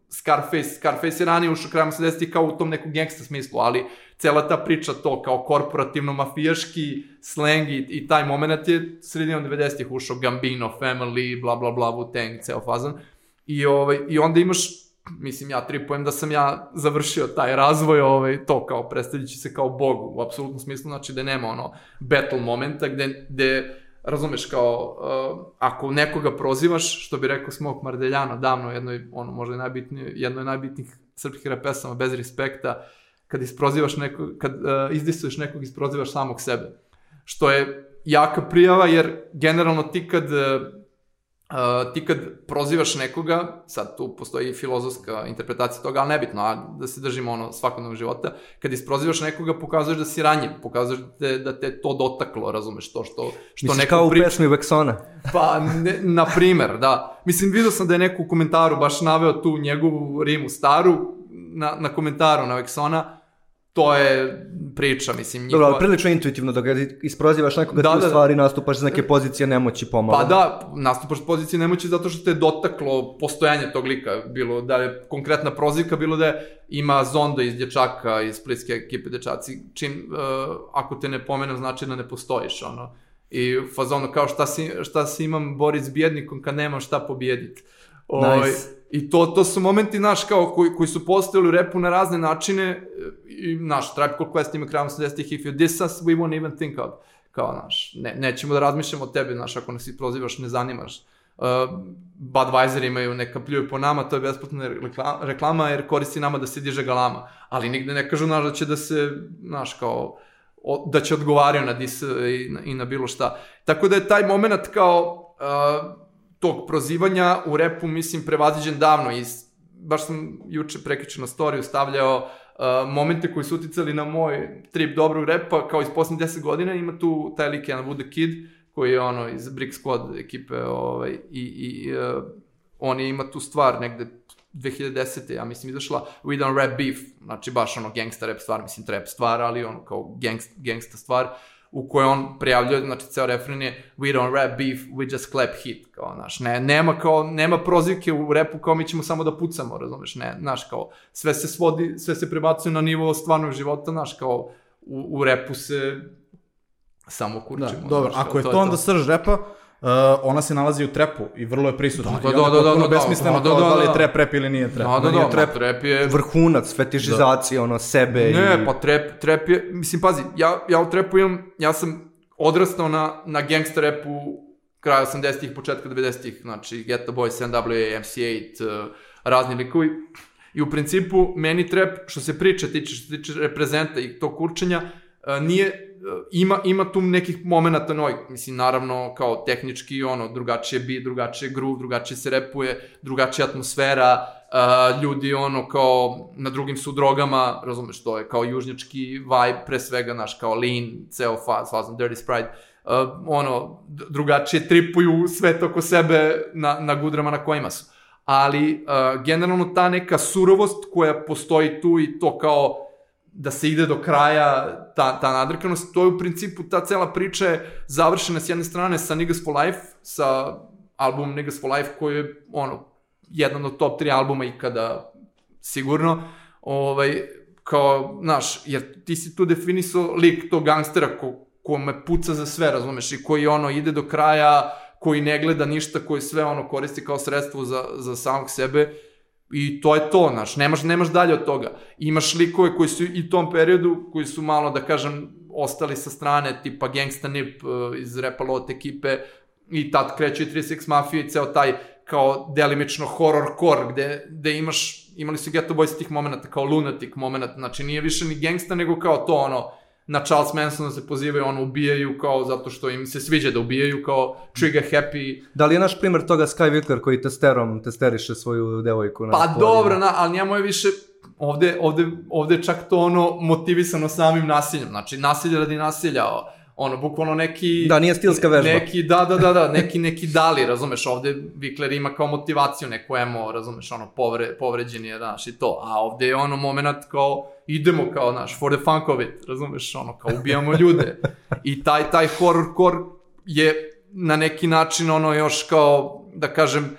Scarface, Scarface je ranije ušao krajem 80-ih kao u tom nekom gangsta smislu, ali cela ta priča to kao korporativno mafijaški slang i, i taj moment je sredinom 90-ih ušao Gambino, Family, bla bla bla, Wu-Tang, ceo fazan. I, ovaj, I onda imaš, mislim ja tripujem da sam ja završio taj razvoj, ovaj, to kao predstavljajući se kao bog u apsolutnom smislu, znači da nema ono battle momenta gde, gde razumeš kao, uh, ako nekoga prozivaš, što bi rekao Smok Mardeljano davno, jednoj, ono, možda najbitnije, jedno je najbitnijih srpskih rap pesama, bez respekta, kad isprozivaš nekog, kad uh, izdisuješ nekog, isprozivaš samog sebe. Što je jaka prijava, jer generalno ti kad uh, Uh, ti kad prozivaš nekoga, sad tu postoji i filozofska interpretacija toga, ali nebitno, a da se držimo ono svakodnevnog života, kad isprozivaš nekoga pokazuješ da si ranjiv, pokazuješ da te, da te to dotaklo, razumeš, to što, što Misliš neko kao u pesmi Vexona. Pa, ne, na primer, da. Mislim, vidio sam da je neko u komentaru baš naveo tu njegovu rimu staru, na, na komentaru na Vexona, to je priča, mislim, njihova... Dobro, ali prilično intuitivno da ga isprozivaš nekoga Da, da, ti da, u stvari nastupaš iz neke pozicije nemoći pomalo. Pa da, nastupaš pozicije nemoći zato što te je dotaklo postojanje tog lika, bilo da je konkretna prozivka, bilo da je, ima zonda iz dječaka, iz splitske ekipe dječaci, čim, uh, ako te ne pomenem, znači da ne postojiš, ono. I u fazonu kao šta si, šta si imam borit s bjednikom kad nemam šta pobjedit. Ovaj, Nice. I to, to su momenti, naš, kao, koji, koji su postojali u repu na razne načine, e, i, naš, Tribe Quest ima krajem 80-ih, if you diss us, we won't even think of. Kao, naš, ne, nećemo da razmišljamo o tebi, naš, ako nas i prozivaš, ne zanimaš. Uh, Budweiser imaju neka pljuju po nama, to je besplatna rekla- reklama, jer koristi nama da se diže galama. Ali nigde ne kažu, naš, da će da se, naš, kao, o, da će odgovaraju na dis i na, i na bilo šta. Tako da je taj moment kao uh, tog prozivanja u repu, mislim, prevaziđen davno i baš sam juče prekiče na storiju stavljao uh, momente koji su uticali na moj trip dobrog repa, kao iz posljednjih 10 godina, ima tu taj lik jedan the Kid, koji je ono iz Brick Squad ekipe, ovaj, i, i uh, on je ima tu stvar negde 2010. ja mislim izašla We Don't Rap Beef, znači baš ono gangsta rap stvar, mislim trap stvar, ali ono kao gangst, gangsta stvar, u kojoj on prijavljuje, znači ceo refren je We don't rap beef, we just clap hit, kao, znaš, ne, nema kao, nema prozivke u repu kao mi ćemo samo da pucamo, razumeš, ne, znaš, kao, sve se svodi, sve se prebacuje na nivo stvarnog života, znaš, kao, u, u repu se samo Da, kurčimo. dobro, znaš, ako je kao, to onda srž repa, uh, ona se nalazi u trepu i vrlo je prisutna. Da, da, da, je da, potpuno da, da, besmisleno da, da, kao da, da li je da. trep rep ili nije trep. Da, da, nije da, trap trap je Vrhunac, fetišizacije, ono, sebe i... Ne, pa trap, trap je, mislim, pazi, ja, ja u trapu imam, ja sam odrastao na, na gangsta rapu kraja 80-ih, početka 90-ih, znači Ghetto Boys, NWA, MC8, uh, razni likovi. I u principu, meni trap, što se priče tiče, što se tiče reprezenta i tog kurčenja, uh, nije, ima, ima tu nekih momenata novih, mislim, naravno, kao tehnički, ono, drugačije beat, drugačije groove, drugačije se repuje, drugačija atmosfera, uh, ljudi, ono, kao, na drugim su drogama, razumeš, to je kao južnjački vibe, pre svega, naš, kao lean, ceo faz, fazom Dirty Sprite, uh, ono, drugačije tripuju sve oko sebe na, na gudrama na kojima su. Ali, uh, generalno, ta neka surovost koja postoji tu i to kao, da se ide do kraja ta, ta nadrkanost, to je u principu ta cela priča je završena s jedne strane sa Niggas for Life, sa albumom Niggas for Life koji je ono, jedan od top 3 albuma ikada sigurno, ovaj, kao, znaš, jer ti si tu definisao lik tog gangstera ko, ko me puca za sve, razumeš, i koji ono ide do kraja, koji ne gleda ništa, koji sve ono koristi kao sredstvo za, za samog sebe, I to je to, znaš, nemaš, nemaš dalje od toga. Imaš likove koji su i tom periodu, koji su malo, da kažem, ostali sa strane, tipa Gangsta Nip uh, iz Repa Lot ekipe, i tad kreće i 36 Mafia i ceo taj kao delimično horror core, gde, gde imaš, imali su Ghetto Boys tih momenta kao lunatic moment, znači nije više ni gangsta, nego kao to ono, na Charles Mansona se pozivaju, ono, ubijaju kao zato što im se sviđa da ubijaju, kao trigger happy, Da li je naš primjer toga Sky Whitler koji testerom testeriše svoju devojku? Na Pa polju? dobro, na, ali njemu je više, ovde, ovde, ovde čak to ono motivisano samim nasiljem, znači nasilje radi nasilja, ono, bukvalno neki... Da, nije stilska vežba. Neki, da, da, da, da, neki, neki dali, razumeš, ovde Vikler ima kao motivaciju, neku emo, razumeš, ono, povre, povređen je, znaš, i to, a ovde je ono moment kao, idemo kao, znaš, for the funk of it, razumeš, ono, kao ubijamo ljude. I taj, taj horrorcore je na neki način, ono, još kao, da kažem,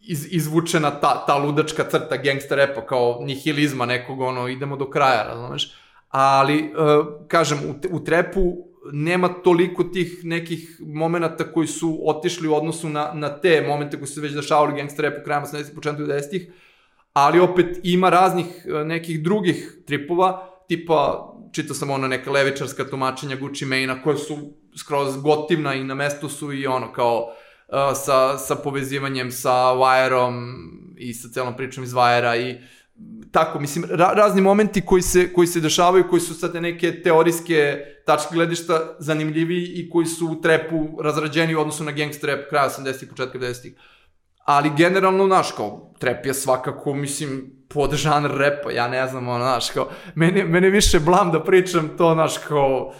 iz, izvučena ta, ta ludačka crta gangsta repa, kao nihilizma nekog, ono, idemo do kraja, razumeš? Ali, uh, kažem, u, u trepu nema toliko tih nekih momenta koji su otišli u odnosu na, na te momente koji su se već dešavali gangsta repu krajem 80-ih, početku 90-ih, ali opet ima raznih e, nekih drugih tripova, tipa, čitao sam ono neka levičarska tumačenja Gucci Mane-a koja su skroz gotivna i na mestu su i ono kao uh, sa, sa povezivanjem sa Wire-om i sa celom pričom iz Wire-a i tako, mislim, ra razni momenti koji se, koji se dešavaju, koji su sad neke teorijske tačke gledišta zanimljivi i koji su u trepu razrađeni u odnosu na gangster rap kraja 80-ih, početka 90-ih. Ali generalno, znaš, kao, trep je svakako, mislim, pod žanr repa, ja ne znam, ono, znaš, kao, mene, mene više blam da pričam to, znaš, kao,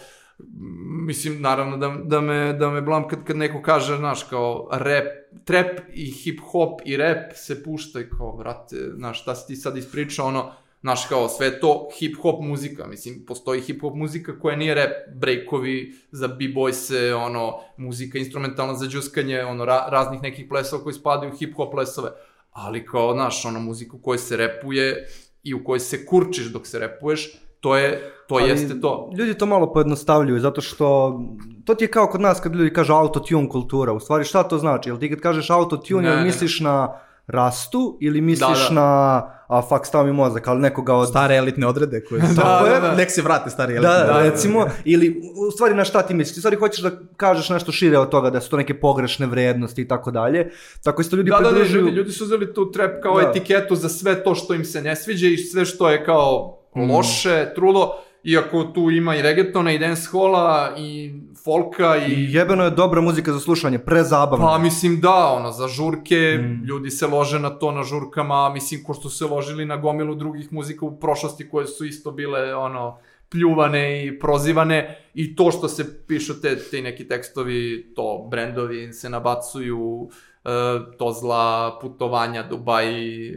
mislim, naravno da, da, me, da me blam kad, kad neko kaže, znaš, kao rap, trap i hip hop i rap se pušta kao, brate, znaš, šta si ti sad ispričao, ono, znaš, kao, sve to hip hop muzika, mislim, postoji hip hop muzika koja nije rap, breakovi za b-boyse, ono, muzika instrumentalna za džuskanje, ono, ra, raznih nekih plesova koji spadaju u hip hop plesove, ali kao, znaš, ono, muzika u kojoj se repuje i u kojoj se kurčiš dok se repuješ, to je to Ali, jeste to. Ljudi to malo pojednostavljuju zato što to ti je kao kod nas kad ljudi kažu autotune kultura. U stvari šta to znači? Jel ti kad kažeš autotune, jel misliš ne. na rastu ili misliš da, da. na a fuck stav mi mozak, ali nekoga od... Stare elitne odrede koje su... *laughs* da, da, da. Nek se vrate stare elitne. Da, da, recimo, ili u stvari na šta ti misliš? Ti stvari hoćeš da kažeš nešto šire od toga, da su to neke pogrešne vrednosti i tako dalje. Tako isto ljudi da, pridružuju... Da, da, ljudi, ljudi su uzeli tu trap kao da. etiketu za sve to što im se ne sviđa i sve što je kao mm. loše, trulo iako tu ima i reggaetona i dancehola i folka i... I jebeno je dobra muzika za slušanje, prezabavno. Pa mislim da, ono, za žurke, mm. ljudi se lože na to na žurkama, mislim ko što se ložili na gomilu drugih muzika u prošlosti koje su isto bile, ono, pljuvane i prozivane i to što se pišu te, te neki tekstovi, to brendovi se nabacuju, e, to zla putovanja, Dubaj,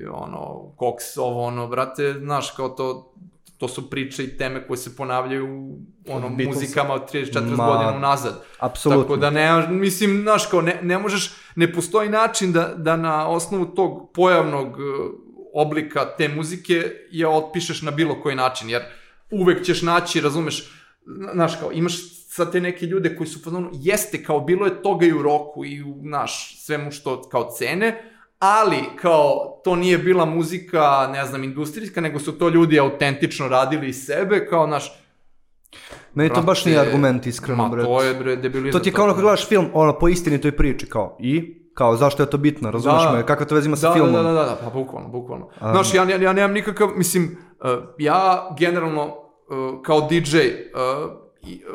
ono, koks, ovo, ono, brate, znaš, kao to, to su priče i teme koje se ponavljaju u ono, Beatles. muzikama od 34 Ma, godina unazad. Apsolutno. Tako da ne, mislim, znaš, kao ne, ne možeš, ne postoji način da, da na osnovu tog pojavnog e, oblika te muzike je otpišeš na bilo koji način, jer uvek ćeš naći, razumeš, znaš, kao imaš sa te neke ljude koji su fazonu, jeste, kao bilo je toga i u roku i u, znaš, svemu što kao cene, ali kao to nije bila muzika, ne znam, industrijska, nego su to ljudi autentično radili iz sebe, kao naš Meni to baš nije argument, iskreno, bre. Ma, to je, bre, debilizam. To ti je kao ono kad gledaš film, ono, po istini toj priči, kao, i? Kao, zašto je to bitno, razumeš da, me? Kakva to veze ima sa da, filmom? Da, da, da, da, pa bukvalno, bukvalno. Um. Znaš, ja, ja, ja nemam nikakav, mislim, uh, ja generalno, uh, kao DJ, uh,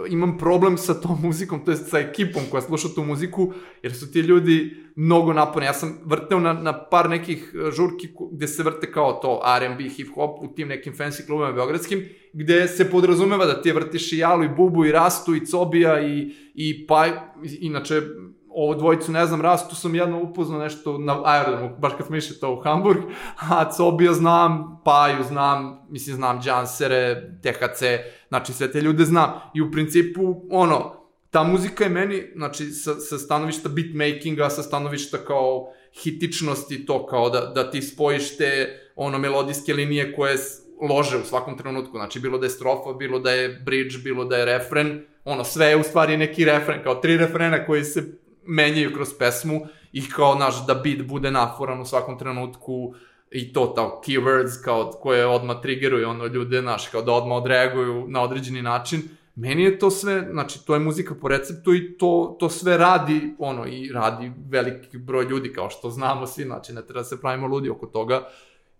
imam problem sa tom muzikom, to je sa ekipom koja sluša tu muziku, jer su ti ljudi mnogo naporni. Ja sam vrteo na, na par nekih e, žurki gde se vrte kao to R&B, hip-hop u tim nekim fancy klubima beogradskim, gde se podrazumeva da ti vrtiš i Jalu, i Bubu, i Rastu, i Cobija, i, i pa, inače, ovo dvojicu, ne znam, Rastu sam jedno upoznao nešto na aerodromu, baš kad smo išli to u Hamburg, *laughs* a Cobija znam, Paju znam, mislim, znam Džansere, THC, znači sve te ljude znam. I u principu, ono, ta muzika je meni, znači, sa, sa stanovišta beatmakinga, sa stanovišta kao hitičnosti, to kao da, da ti spojiš te ono melodijske linije koje lože u svakom trenutku, znači bilo da je strofa, bilo da je bridge, bilo da je refren, ono sve je u stvari neki refren, kao tri refrena koji se menjaju kroz pesmu i kao, naš, da beat bude naforan u svakom trenutku i to, ta keywords kao koje odmah triggeruju ono ljude, naš, kao da odmah odreaguju na određeni način meni je to sve, znači, to je muzika po receptu i to, to sve radi, ono, i radi veliki broj ljudi, kao što znamo svi, znači, ne treba da se pravimo ludi oko toga.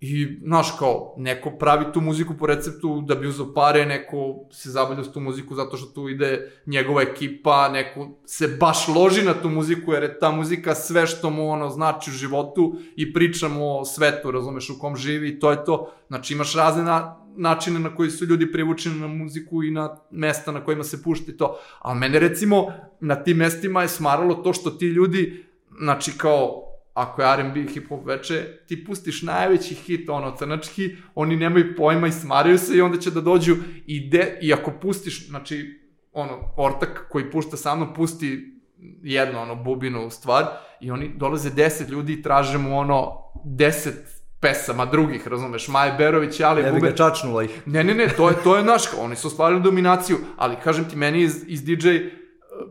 I, znaš, kao, neko pravi tu muziku po receptu da bi uzao pare, neko se zabavlja s tu muziku zato što tu ide njegova ekipa, neko se baš loži na tu muziku, jer je ta muzika sve što mu, ono, znači u životu i pričamo o svetu, razumeš, u kom živi i to je to. Znači, imaš razne na, načine na koji su ljudi privučeni na muziku i na mesta na kojima se pušta i to. Ali mene recimo na tim mestima je smaralo to što ti ljudi, znači kao ako je R&B hip hop veče, ti pustiš najveći hit, ono, crnački, oni nemaju pojma i smaraju se i onda će da dođu i, de, i ako pustiš, znači, ono, ortak koji pušta sa mnom, pusti jedno, ono, bubinu stvar i oni dolaze deset ljudi i traže mu, ono, deset pesama drugih, razumeš, Maje Berović, Ali Ne bi Bube. ga čačnula ih. Ne, ne, ne, to je, to je naš, oni su ostvarili dominaciju, ali kažem ti, meni iz, iz DJ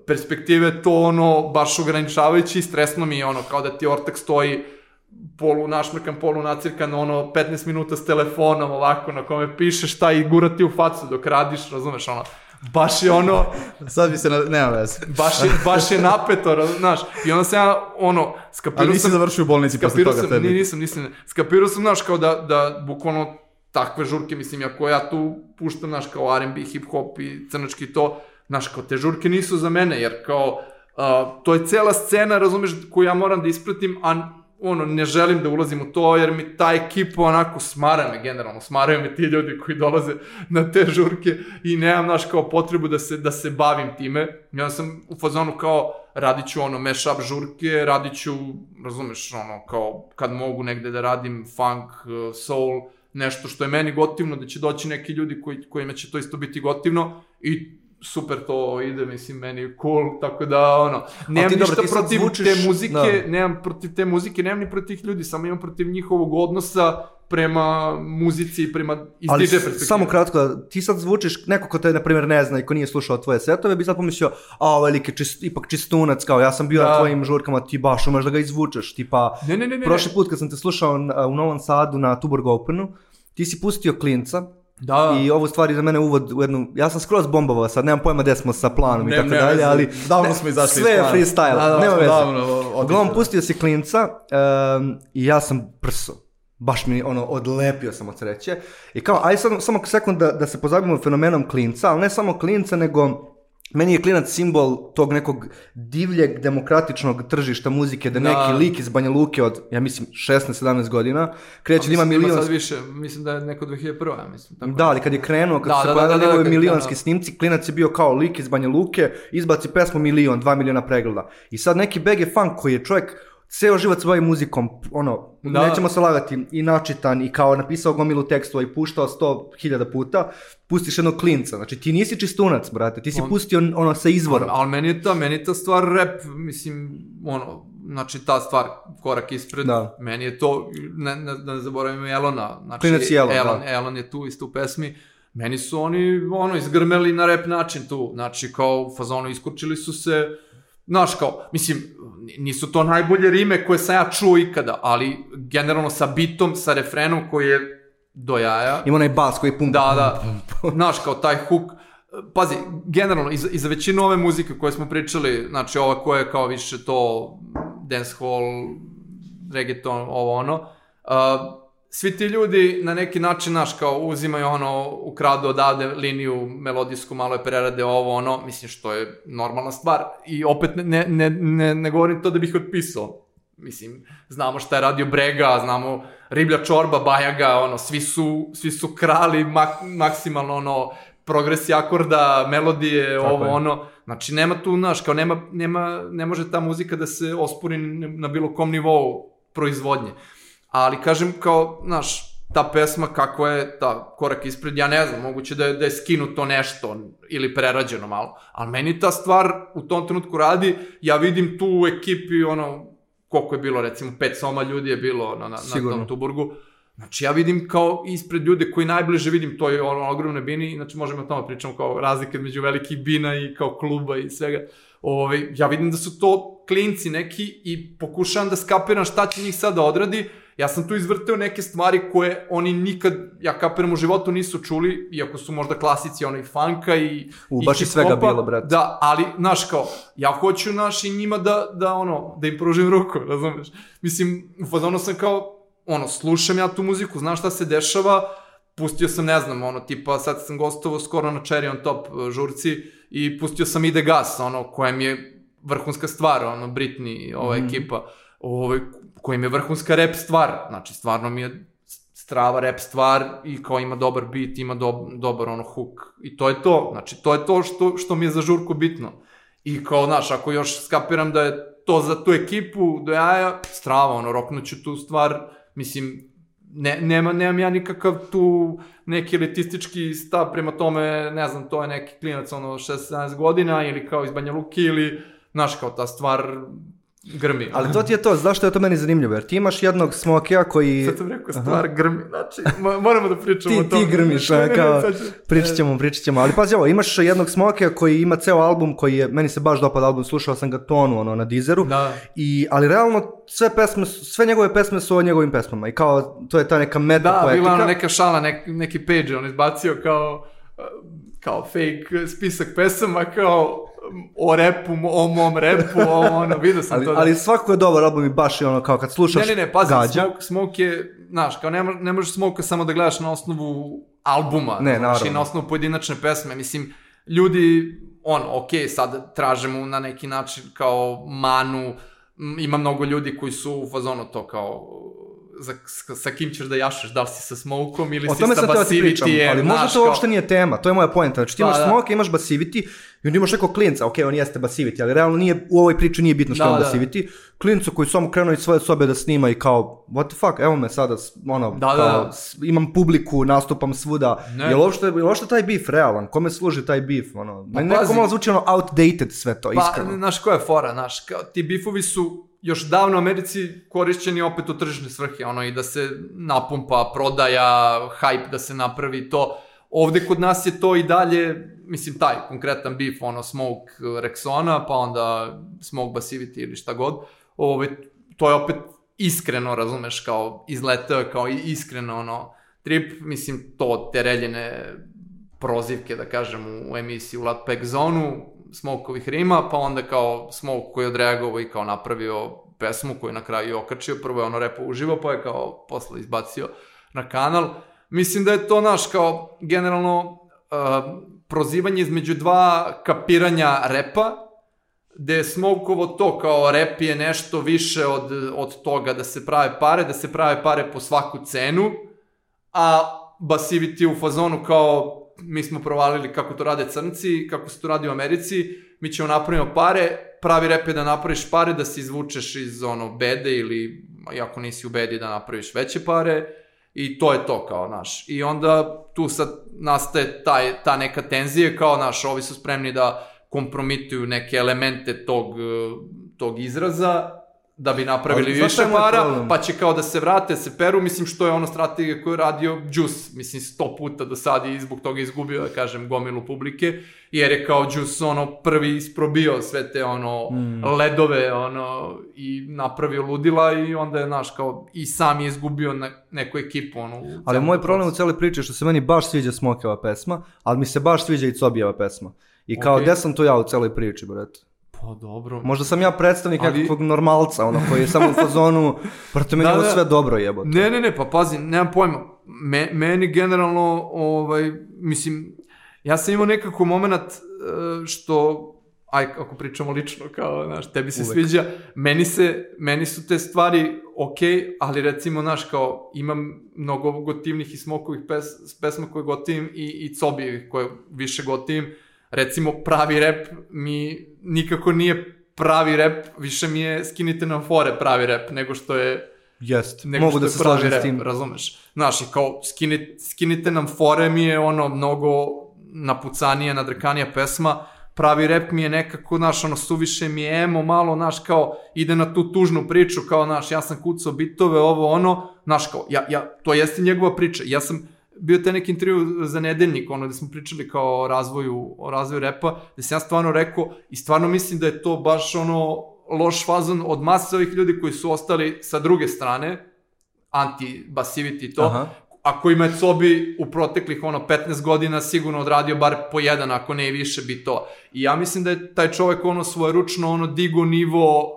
perspektive to ono baš ograničavajući i stresno mi je ono kao da ti ortak stoji polu našmrkan, polu nacirkan, ono 15 minuta s telefonom ovako na kome piše šta i gura ti u facu dok radiš, razumeš, ono, baš je ono, *laughs* Sad bi se, na, nema veze. *laughs* baš je, baš je napeto, znaš, i onda sam ja, ono, skapirao Ali nisi sam, završio u bolnici posle toga sam, tebi. ni- nisam, nisam, skapirao sam, znaš, kao da, da bukvalno takve žurke, mislim, ako ja tu puštam, znaš, kao R&B, hip-hop i crnački to, znaš, kao te žurke nisu za mene, jer kao, a, to je cela scena, razumeš, koju ja moram da ispratim, a ono, ne želim da ulazim u to, jer mi ta ekipa onako smara me generalno, smaraju me ti ljudi koji dolaze na te žurke i nemam, znaš, kao potrebu da se, da se bavim time. Ja sam u fazonu kao, radit ću ono mashup žurke, radit ću, razumeš, ono, kao kad mogu negde da radim funk, uh, soul, nešto što je meni gotivno, da će doći neki ljudi koji, kojima će to isto biti gotivno i super to ide, mislim, meni je cool, tako da, ono, nemam ti ništa sad protiv zvučiš- te muzike, da. nemam protiv te muzike, nemam ni protiv tih ljudi, samo imam protiv njihovog odnosa prema muzici i prema iz Ali DJ perspektive. samo kratko, ti sad zvučiš, neko ko te, na primjer, ne zna i ko nije slušao tvoje setove, bi sad pomislio, a, ovaj lik je čist, ipak čistunac, kao ja sam bio Da. na tvojim žurkama, ti baš umeš da ga izvučeš, tipa, Ne, ne, ne, ne. prošli put kad sam te slušao u Novom Sadu na Tuborg Openu, ti si pustio klinca, Da. I ovo stvari za mene uvod u jednu, ja sam skroz bombovao sad, nemam pojma gde smo sa planom Ne, i tako ne dalje, ali Davno ne, smo izašli sve je freestyle, Da, da, nema veze. Uglavnom pustio si klinca um, i ja sam prso. Baš mi ono, odlepio sam od sreće. I kao, aj sad samo sekund da, da se pozabavimo fenomenom klinca, ali ne samo klinca, nego meni je klinac simbol tog nekog divljeg demokratičnog tržišta muzike, da Da. neki lik iz Banja Luke od, ja mislim, 16-17 godina, kreće da ima Mislim milion sad više, mislim da je neko 2001. ja mislim. Tako. da, ali kad je krenuo, kad Da, se da, da, pojavili da, da, je milionski snimci, klinac je bio kao lik iz Banja Luke, izbaci pesmu milion, dva miliona pregleda. I sad neki BG funk koji je čovjek ceo život se bavi muzikom, ono, Da. nećemo se lagati, i načitan, i kao napisao gomilu tekstova i puštao sto hiljada puta, pustiš jednog klinca. Znači ti nisi čistunac, brate, ti si On- pustio ono sa izvorom. Ali meni je ta, meni je ta stvar rap, mislim, ono, znači ta stvar korak ispred, Da. meni je to, ne, ne, da ne zaboravimo Elona, znači, Klinac i Elon, Elon, da. Elon je tu isto u pesmi, meni su oni, ono, izgrmeli na rap način tu, znači, kao u fazonu iskurčili su se, Znaš, kao, mislim, nisu to najbolje rime koje sam ja čuo ikada, ali generalno sa bitom, sa refrenom koji je do jaja. Ima onaj bas koji pumpa. Da, da. *laughs* Znaš, kao taj hook. Pazi, generalno, i za, i za većinu ove muzike koje smo pričali, znači ova koja je kao više to dancehall, reggaeton, ovo ono, uh, svi ti ljudi na neki način, znaš, kao uzimaju ono, ukradu odavde liniju melodijsku, malo je prerade ovo, ono, mislim što je normalna stvar. I opet ne, ne, ne, ne, ne govorim to da bih otpisao. Mislim, znamo šta je radio Brega, znamo Riblja Čorba, Bajaga, ono, svi su, svi su krali mak, maksimalno, ono, progresi akorda, melodije, Tako ovo, je. ono. Znači, nema tu, znaš, kao nema, nema, ne može ta muzika da se ospori na bilo kom nivou proizvodnje. Ali, kažem, kao, znaš, ta pesma kakva je ta korak ispred, ja ne znam, moguće da je, da je skinuto nešto ili prerađeno malo, ali meni ta stvar u tom trenutku radi, ja vidim tu u ekipi, ono, koliko je bilo, recimo, pet soma ljudi je bilo na, na, na Sigurno. tom Tuburgu, Znači ja vidim kao ispred ljude koji najbliže vidim toj ono, ogromne bini, znači možemo o tome pričamo kao razlike među velikih bina i kao kluba i svega. Ove, ja vidim da su to klinci neki i pokušavam da skapiram šta će njih sad da odradi. Ja sam tu izvrteo neke stvari koje oni nikad, ja kapiram u životu, nisu čuli, iako su možda klasici onaj funka i U, i baš je svega bilo, brate. Da, ali, znaš, kao, ja hoću, naš, i njima da, da, ono, da im pružim ruku, *laughs* razumeš? Mislim, u fazonu sam kao, ono, slušam ja tu muziku, znam šta se dešava, pustio sam, ne znam, ono, tipa, sad sam gostovao skoro na Cherry on Top uh, žurci i pustio sam Ide Gas, ono, koja mi je vrhunska stvar, ono, Britney, ova Mhm. ekipa, ovaj, koja mi je vrhunska rap stvar, znači, stvarno mi je strava rap stvar i kao ima dobar beat, ima do, dobar ono hook. I to je to, znači to je to što, što mi je za žurku bitno. I kao, znaš, ako još skapiram da je to za tu ekipu do jaja, strava, ono, roknuću tu stvar, mislim, ne, nema, nemam ja nikakav tu neki elitistički stav prema tome, ne znam, to je neki klinac, ono, 16 godina, ili kao iz Banja Luki, ili, znaš, kao ta stvar grmi. Ali to ti je to, zašto je to meni zanimljivo, jer ti imaš jednog smokija koji... Sad sam rekao stvar Aha. grmi, znači, mo- moramo da pričamo ti, o tome. ti grmiš, a, kao, pričat ćemo, pričat ćemo, ali pazi ovo, imaš jednog smokija koji ima ceo album koji je, meni se baš dopada album, slušao sam ga tonu, ono, na Deezeru, Da. i, ali realno sve pesme, sve njegove pesme su o njegovim pesmama i kao, to je ta neka meta Da, poetika. bila ona neka šala, nek, neki page on izbacio kao, kao fake spisak pesama, kao o repu, o mom repu, o ono, vidio sam ali, to. da- ali svako je dobar album i baš je ono kao kad slušaš Ne, ne, ne, pazi, gađa, Smoke, Smoke je, znaš, kao ne, ne možeš Smoke samo da gledaš na osnovu albuma, Ne, znaš, i na osnovu pojedinačne pesme, mislim, ljudi, on, ok, sad tražemo na neki način kao manu, ima mnogo ljudi koji su u fazonu to kao, za, sa, sa kim ćeš da jašeš, da li si sa Smokeom ili O si sa sam teo ti pričam, Basivity, ali možda to uopšte nije tema, to je moja poenta. Znači ti Pa, imaš da. smoke, imaš basivity i onda imaš nekog klinca, ok, on jeste basivity, ali realno nije, u ovoj priči nije bitno što Da, je on da. basivity. Klincu koji samo krenuo iz svoje sobe da snima i kao, what the fuck, evo me sada, ono, Da, kao, da. imam publiku, nastupam svuda. Ne. Je li uopšte, je li uopšte taj beef realan? Kome služi taj beef? Ono, meni nekako pazi. malo zvuči ono outdated sve to, Pa, iskreno. znaš koja je fora, znaš, kao, ti bifovi su još davno u Americi korišćeni opet u tržišne svrhe, ono, i da se napumpa, prodaja, hype da se napravi to. Ovde kod nas je to i dalje, mislim, taj konkretan bif, ono, Smoke Rexona, pa onda Smoke Basivity ili šta god. Ove, to je opet iskreno, razumeš, kao izletao kao iskreno, ono, trip, mislim, to tereljene prozivke, da kažem, u emisiji u Latpack zonu, Smokovih rima, pa onda kao Smoke koji je odreagovao i kao napravio pesmu koju je na kraju okačio, prvo je ono repo uživo, pa je kao posle izbacio na kanal. Mislim da je to naš kao generalno uh, prozivanje između dva kapiranja repa, gde je Smokeovo to kao rep je nešto više od, od toga da se prave pare, da se prave pare po svaku cenu, a Basivity u fazonu kao mi smo provalili kako to rade crnci, kako se to radi u Americi, mi ćemo napravimo pare, pravi rep da napraviš pare, da se izvučeš iz ono bede ili ako nisi u bedi da napraviš veće pare i to je to kao naš. I onda tu sad nastaje taj, ta neka tenzija kao naš, ovi su spremni da kompromituju neke elemente tog, tog izraza da bi napravili Ali znaš više para, pa će kao da se vrate, se peru, mislim što je ono strategija koju je radio Juice, mislim sto puta do sad i zbog toga izgubio, da kažem, gomilu publike, jer je kao Juice ono prvi isprobio sve te ono Hmm. ledove ono i napravio ludila i onda je naš kao i sam je izgubio ne, neku ekipu ono. Ali moj problem u priči je što se meni baš sviđa Smokeva pesma, ali mi se baš sviđa i Cobijeva pesma. I kao, Okej. gde sam tu ja u cijeloj priči, brate? Pa dobro. Možda sam ja predstavnik Ali- nekakvog normalca, ono koji je samo u fazonu, *laughs* brate, meni Da, ovo da. sve dobro jebote. Ne, ne, ne, pa pazi, nemam pojma. Me, meni generalno, ovaj, mislim, ja sam imao nekako moment e, što, aj, ako pričamo lično, kao, znaš, tebi se Uvek. sviđa, meni se, meni su te stvari okej, ali recimo, znaš, kao, imam mnogo gotivnih i smokovih pes, pesma koje gotivim i, i cobijevih koje više gotivim. Recimo, pravi rep mi nikako nije pravi rep, više mi je skinite nam fore pravi rep, nego što je Jest, nego mogu da se slažem rap, s tim. razumeš? Znaš, i kao, skinite, skinite nam fore mi je ono mnogo napucanija, nadrkanija pesma, pravi rap mi je nekako, znaš, ono, suviše mi je emo, malo, znaš, kao, ide na tu tužnu priču, kao, znaš, ja sam kucao bitove, ovo, ono, znaš, kao, ja, ja, to jeste njegova priča, ja sam bio te neki intervju za nedeljnik, ono, gde smo pričali kao o razvoju, o razvoju repa, gde sam ja stvarno rekao, i stvarno mislim da je to baš, ono, loš fazon od mase ovih ljudi koji su ostali sa druge strane, anti-basivity i to, Aha. a kojima je Cobi u proteklih ono 15 godina sigurno odradio bar po jedan, ako ne i više bi to. I ja mislim da je taj čovek ono svojeručno ono digo nivo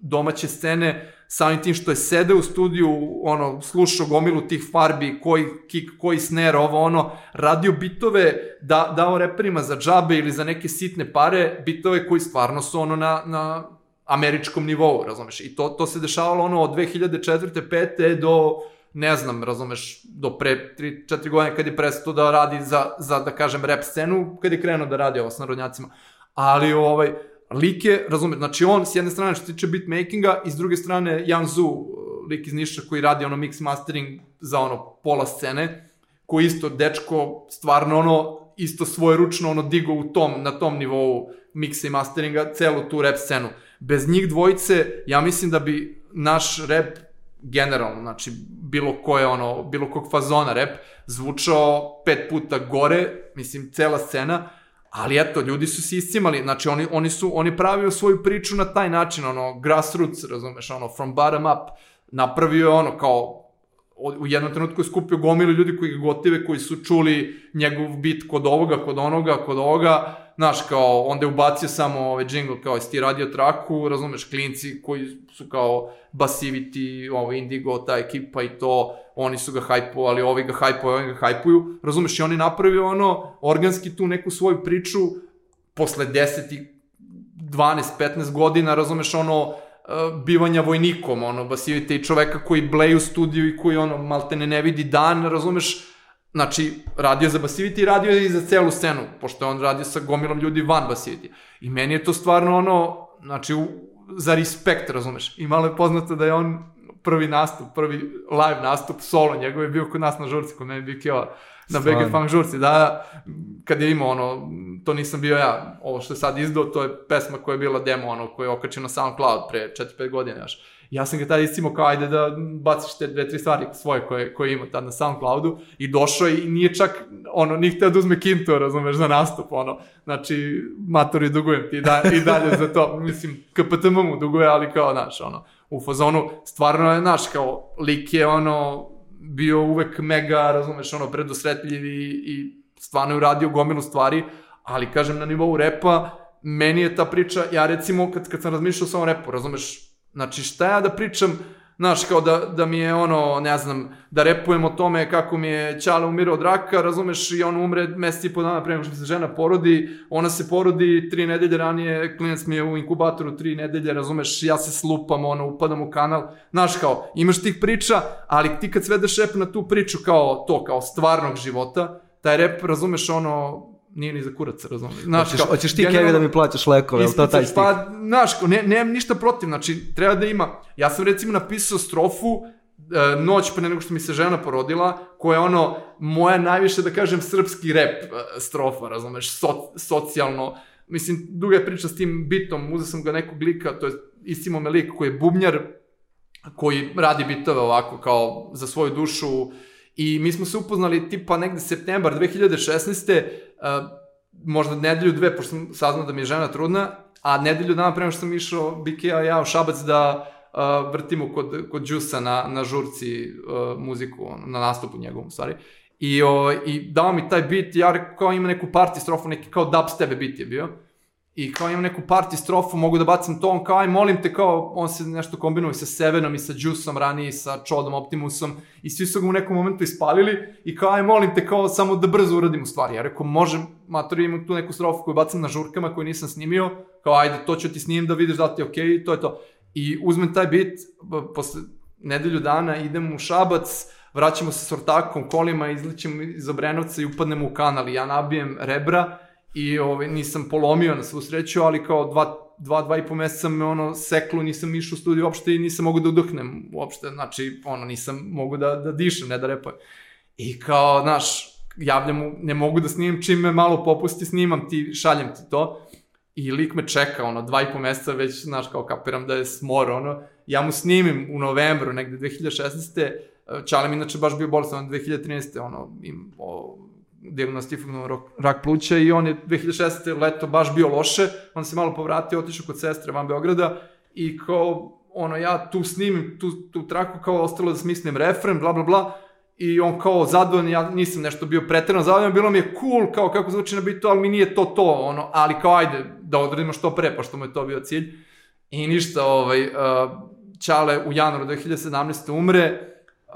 domaće scene samim tim što je sede u studiju, ono, slušao gomilu tih farbi, koji kick, koji snare, ovo ono, radio bitove, da, dao reperima za džabe ili za neke sitne pare, bitove koji stvarno su ono na, na američkom nivou, razumeš? I to, to se dešavalo ono od 2004. 5. do ne znam, razumeš, do pre 3-4 godine kad je prestao da radi za, za, da kažem, rap scenu, kad je krenuo da radi ovo s narodnjacima. Ali, ovaj, lik je, razumeš, znači on s jedne strane što se tiče beatmakinga i s druge strane Jan Zu, lik iz Niša koji radi ono mix mastering za ono pola scene, koji isto dečko stvarno ono isto svoje ručno ono digo u tom, na tom nivou miksa i masteringa celu tu rap scenu. Bez njih dvojice, ja mislim da bi naš rap generalno, znači bilo koje ono, bilo kog fazona rap, zvučao pet puta gore, mislim, cela scena, ali eto, ljudi su se iscimali, znači oni, oni su, oni pravio svoju priču na taj način, ono, grassroots, razumeš, ono, from bottom up, napravio je ono, kao, u jednom trenutku je skupio gomilu ljudi koji ga gotive, koji su čuli njegov bit kod ovoga, kod onoga, kod ovoga, znaš, kao, onda je ubacio samo ovaj jingle, kao, jesi ti radio traku, razumeš, klinci koji su kao Basivity, ovo, Indigo, ta ekipa i to, oni su ga hajpovali, ovi ga hajpuju, ovi ga hajpuju, razumeš, i oni napravio ono, organski tu neku svoju priču, posle 10 12, 15 godina, razumeš, ono, bivanja vojnikom, ono, Basivite i čoveka koji bleje u studiju i koji, ono, malte ne, ne vidi dan, razumeš, znači, radio za Basivite i radio i za celu scenu, pošto je on radio sa gomilom ljudi van Basivite. I meni je to stvarno, ono, znači, u, za respekt, razumeš. I malo je poznato da je on prvi nastup, prvi live nastup, solo, njegov je bio kod nas na žurci, kod mene je bio Kjela na BG Funk žurci, da, kad je imao ono, to nisam bio ja, ovo što je sad izdao, to je pesma koja je bila demo, ono, koja je okačio na SoundCloud pre 4-5 godina još. Ja sam ga tada iscimo kao ajde da baciš te dve, tri stvari svoje koje, koje ima tad na SoundCloudu i došao i nije čak, ono, nije hteo da uzme kinto, razumeš, za nastup, ono, znači, matori dugujem ti da, i dalje za to, mislim, KPTM mu duguje, ali kao, znaš, ono, u fazonu, stvarno je, znaš, kao, lik je, ono, bio uvek mega, razumeš, ono, predosretljiv i, i stvarno je uradio gomilu stvari, ali kažem na nivou repa, meni je ta priča, ja recimo kad, kad sam razmišljao sa ovom repu, razumeš, znači šta ja da pričam, Znaš, kao da, da mi je ono, ne znam, da repujem o tome kako mi je Ćala umirao od raka, razumeš, i on umre mesec i po dana pre nego što se žena porodi, ona se porodi tri nedelje ranije, klinac mi je u inkubatoru tri nedelje, razumeš, ja se slupam, ono, upadam u kanal, znaš, kao, imaš tih priča, ali ti kad svedeš rep na tu priču kao to, kao stvarnog života, taj rep, razumeš, ono, nije ni za kurac, razumiješ. Znaš, hoćeš, hoćeš ti Kevi da mi plaćaš lekove, ili to taj stih? Pa, znaš, ne, nemam ništa protiv, znači, treba da ima. Ja sam recimo napisao strofu e, noć pre nego što mi se žena porodila, koja je ono, moja najviše, da kažem, srpski rep e, strofa, razumeš, so, socijalno. Mislim, duga je priča s tim bitom, uzeo sam ga nekog lika, to je istimo me lik koji je bubnjar, koji radi bitove ovako kao za svoju dušu, I mi smo se upoznali tipa negde septembar 2016. Uh, možda nedelju dve, pošto sam saznao da mi je žena trudna, a nedelju dana prema što sam išao Bikea ja u Šabac da uh, vrtimo kod, kod Đusa na, na žurci uh, muziku, na nastupu njegovom, stvari. I, o, I dao mi taj beat, ja kao ima neku party strofu, neki kao dubstep beat je bio i kao imam neku party strofu, mogu da bacim to, on kao, aj molim te, kao, on se nešto kombinuje sa Sevenom i sa Juiceom ranije, sa Chodom Optimusom i svi su ga u nekom momentu ispalili i kao, aj molim te, kao, samo da brzo uradimo stvari. Ja rekao, možem, matori, imam tu neku strofu koju bacam na žurkama koju nisam snimio, kao, ajde, to ću ti snimim da vidiš da ti je okej, okay, to je to. I uzmem taj bit, posle nedelju dana idem u Šabac, vraćamo se s ortakom, kolima, izlićemo iz Obrenovca i upadnemo u kanal i ja nabijem rebra i ovaj, nisam polomio na svu sreću, ali kao dva, dva, dva i po meseca me ono seklo, nisam išao u studiju uopšte i nisam mogu da udahnem uopšte, znači ono nisam mogu da, da dišem, ne da repujem. I kao, znaš, javljam mu, ne mogu da snimam čim me malo popusti, snimam ti, šaljem ti to. I lik me čeka, ono, dva i po meseca već, znaš, kao kapiram da je smor, ono. Ja mu snimim u novembru, negde 2016. Čale mi inače baš bio bolestan 2013. ono, im, o, diagnostifikovan rak pluća i on je 2016. leto baš bio loše, on se malo povratio, otišao kod sestre van Beograda i kao, ono, ja tu snimim tu, tu traku, kao ostalo da smislim refren, bla, bla, bla, i on kao zadovoljan, ja nisam nešto bio pretredno zadovoljan, bilo mi je cool, kao kako zvuči na bitu, ali mi nije to to, ono, ali kao ajde, da odradimo što pre, pa što mu je to bio cilj. I ništa, ovaj, uh, Čale u januaru 2017. umre, uh,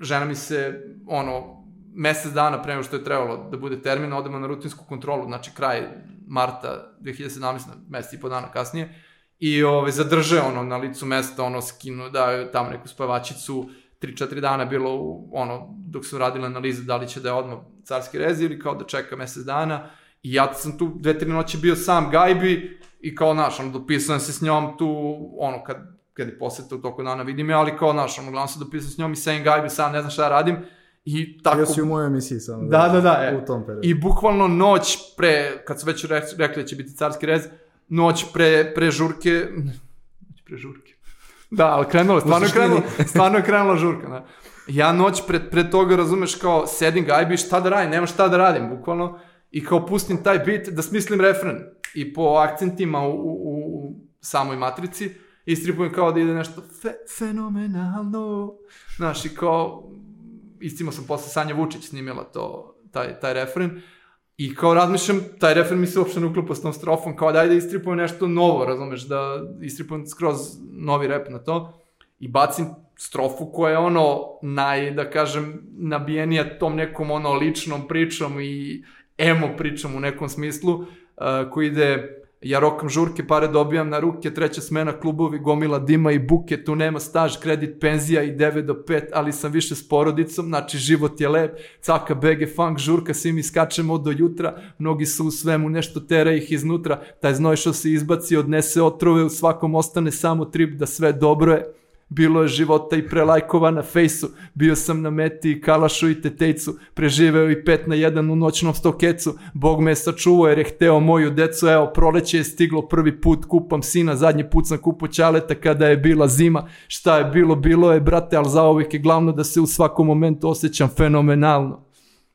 žena mi se, ono, mesec dana pre nego što je trebalo da bude termin, odemo na rutinsku kontrolu, znači kraj marta 2017, mesec i po dana kasnije, i ove, zadrže ono na licu mesta, ono skinu, da tamo neku spavačicu, 3-4 dana bilo u, ono, dok su radili analizu da li će da je odmah carski rez ili kao da čeka mesec dana. I ja sam tu dve, tri noći bio sam gajbi i kao, naš, ono, dopisujem se s njom tu, ono, kad, kad je poseta u toku dana vidim je, ali kao, naš, ono, glavno se dopisujem s njom i sam gajbi, sam ne znam šta radim. I tako... Bio si u mojoj emisiji samo. Da, da, da. E. U tom periodu. I bukvalno noć pre, kad su već re- rekli da će biti carski rez, noć pre, pre žurke, *laughs* noć pre žurke. Da, ali krenulo, stvarno je krenulo, stvarno je krenula žurka, da. Ja noć pred, pred toga, razumeš, kao sedim gajbi, šta da radim, nema šta da radim, bukvalno, i kao pustim taj bit da smislim refren. I po akcentima u, u, u samoj matrici, istripujem kao da ide nešto fe, fenomenalno. Znaš, i kao, istimo sam posle Sanja Vučić snimila to, taj, taj refren. I kao razmišljam, taj refren mi se uopšte ne uklopa s tom strofom, kao daj da istripujem nešto novo, razumeš, da istripujem skroz novi rep na to. I bacim strofu koja je ono naj, da kažem, nabijenija tom nekom ono ličnom pričom i emo pričom u nekom smislu, uh, koji ide ja rokam žurke, pare dobijam na ruke, treća smena, klubovi, gomila dima i buke, tu nema staž, kredit, penzija i 9 do 5, ali sam više s porodicom, znači život je lep, caka, bege, funk, žurka, svi mi skačemo do jutra, mnogi su u svemu, nešto tera ih iznutra, taj znoj što se izbaci, odnese otrove, u svakom ostane samo trip da sve dobro je, Bilo je života i prelajkova na fejsu, bio sam na meti i kalašu i tetejcu, preživeo i pet na jedan u noćnom stokecu, Bog me sačuvao jer je hteo moju decu, evo proleće je stiglo prvi put, kupam sina, zadnji put sam kupo ćaleta kada je bila zima, šta je bilo, bilo je brate, ali zaovijek je glavno da se u svakom momentu osjećam fenomenalno.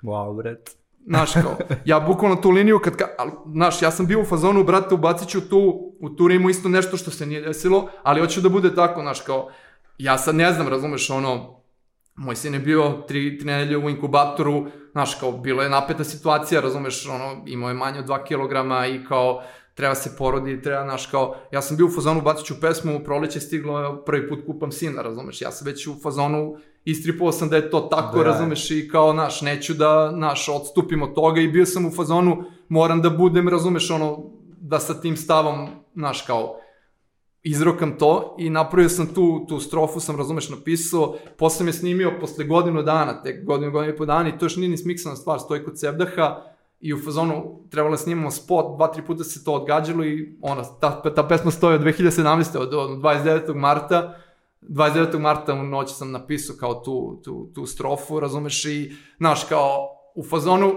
Wow, bret. Znaš, kao, ja bukvalno tu liniju, kad, ka, ali, znaš, ja sam bio u fazonu, brate, ubacit ću tu, u tu rimu isto nešto što se nije desilo, ali hoću da bude tako, znaš, kao, ja sad ne znam, razumeš, ono, moj sin je bio tri, tri nedelje u inkubatoru, znaš, kao, bilo je napeta situacija, razumeš, ono, imao je manje od 2 kilograma i kao, treba se porodi, treba, znaš, kao, ja sam bio u fazonu, bacit ću pesmu, proleće stiglo, prvi put kupam sina, razumeš, ja sam već u fazonu, istripovao sam da je to tako, Da. razumeš, i kao, naš, neću da, naš, odstupim od toga i bio sam u fazonu, moram da budem, razumeš, ono, da sa tim stavom, naš, kao, izrokam to i napravio sam tu, tu strofu, sam, razumeš, napisao, posle me snimio posle godinu dana, tek godinu, godinu i po dana i to još nije ni smiksana stvar, stoji kod Sevdaha i u fazonu trebalo da snimamo spot, dva, tri puta se to odgađalo i ona, ta, ta pesma stoji od 2017. od, od 29. marta, 29. marta u noć sam napisao kao tu, tu, tu strofu, razumeš, i, znaš, kao, u fazonu,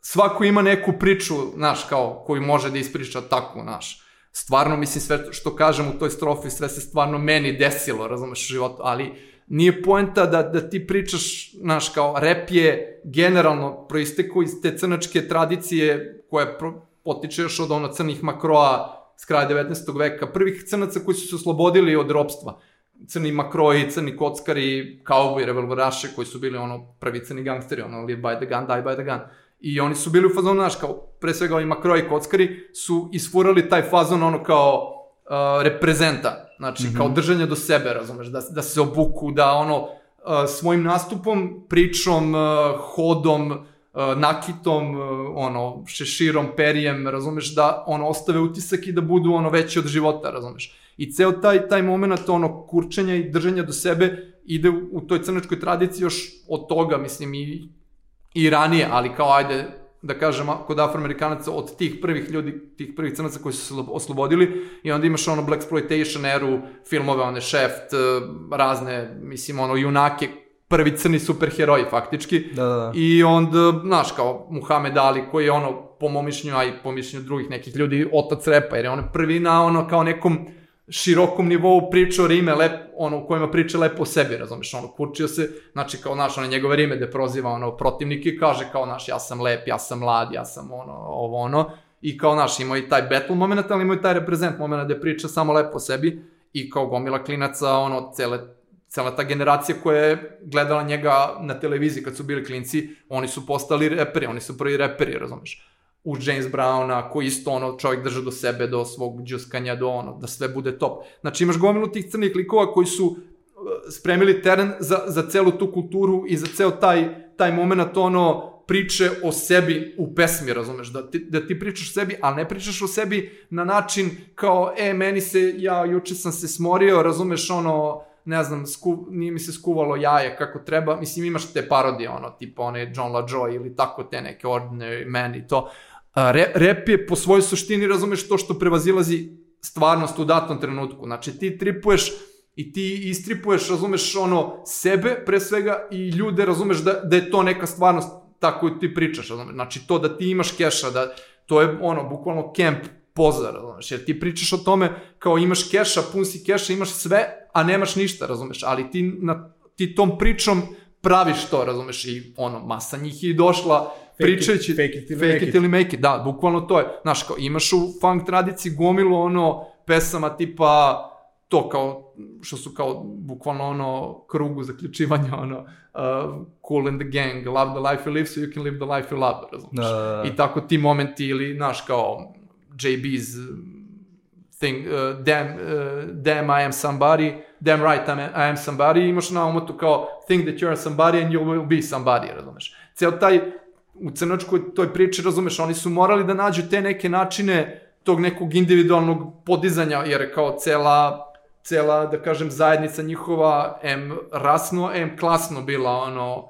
svako ima neku priču, znaš, kao, koju može da ispriča tako, znaš. Stvarno, mislim, sve što kažem u toj strofi, sve se stvarno meni desilo, razumeš, u životu, ali nije poenta da, da ti pričaš, znaš, kao, rep je generalno proistekao iz te crnačke tradicije koja potiče još od ono crnih makroa s kraja 19. veka, prvih crnaca koji su se oslobodili od ropstva crni makroji, crni kockari, kauboji, revolveraši koji su bili ono prvi crni gangsteri, ono live by the gun, die by the gun. I oni su bili u fazonu, znaš, kao pre svega ovi makroji kockari su isfurali taj fazon ono kao uh, reprezenta, znači mm -hmm. kao držanje do sebe, razumeš, da, da se obuku, da ono uh, svojim nastupom, pričom, uh, hodom, uh, nakitom, uh, ono, šeširom, perijem, razumeš, da ono ostave utisak i da budu ono veći od života, razumeš. I ceo taj, taj moment ono kurčenja i držanja do sebe ide u, u toj crnačkoj tradiciji još od toga, mislim, i, i ranije, ali kao ajde, da kažem, kod afroamerikanaca od tih prvih ljudi, tih prvih crnaca koji su se oslobodili i onda imaš ono Black Exploitation eru, filmove, one Shaft, razne, mislim, ono, junake, prvi crni superheroji faktički. Da, da, da. I onda, znaš, kao Muhammed Ali koji je ono, po mom mišljenju, a i po mišljenju drugih nekih ljudi, otac repa, jer je on prvi na ono kao nekom širokom nivou pričao rime lep, ono, u kojima priča lepo o sebi, razumeš, ono, kurčio se, znači, kao, naš, ono, njegove rime gde proziva, ono, protivnike kaže, kao, naš, ja sam lep, ja sam mlad, ja sam, ono, ovo, ono, i kao, naš, imao i taj battle moment, ali imao i taj reprezent moment gde priča samo lepo o sebi i kao gomila klinaca, ono, cele, cela ta generacija koja je gledala njega na televiziji kad su bili klinci, oni su postali reperi, oni su prvi reperi, razumeš u James Browna, koji isto ono čovjek drže do sebe, do svog džuskanja, do ono, da sve bude top. Znači imaš gomilu tih crnih likova koji su uh, spremili teren za, za celu tu kulturu i za ceo taj, taj moment ono priče o sebi u pesmi, razumeš, da ti, da ti pričaš sebi, ali ne pričaš o sebi na način kao, e, meni se, ja juče sam se smorio, razumeš, ono, ne znam, sku, nije mi se skuvalo jaje kako treba, mislim imaš te parodije, ono, tipa one John LaJoy ili tako te neke Ordinary Man i to. A, re, rep je po svojoj suštini, razumeš, to što prevazilazi stvarnost u datom trenutku. Znači ti tripuješ i ti istripuješ, razumeš, ono, sebe pre svega i ljude, razumeš da, da je to neka stvarnost ta koju ti pričaš, razumeš. Znači to da ti imaš keša, da to je ono, bukvalno kemp poza, razumeš, jer ti pričaš o tome kao imaš keša, pun si keša, imaš sve, a nemaš ništa, razumeš, ali ti, na, ti tom pričom praviš to, razumeš, i ono, masa njih je došla pričajući, fake it ili fake make it ili make it, da, bukvalno to je, znaš, kao imaš u funk tradiciji gomilu ono pesama tipa to kao, što su kao bukvalno ono krugu zaključivanja ono uh, cool in the gang, love the life you live so you can live the life you love, razumiješ? Da, da, da. I tako ti momenti ili, znaš, kao JB's thing, uh, damn, uh, damn I am somebody, damn right I am, I am somebody, imaš na umotu kao think that you are somebody and you will be somebody, razumeš? Ceo taj, u crnočkoj toj priči, razumeš, oni su morali da nađu te neke načine tog nekog individualnog podizanja, jer je kao cela cela, da kažem, zajednica njihova, em rasno, em klasno bila, ono,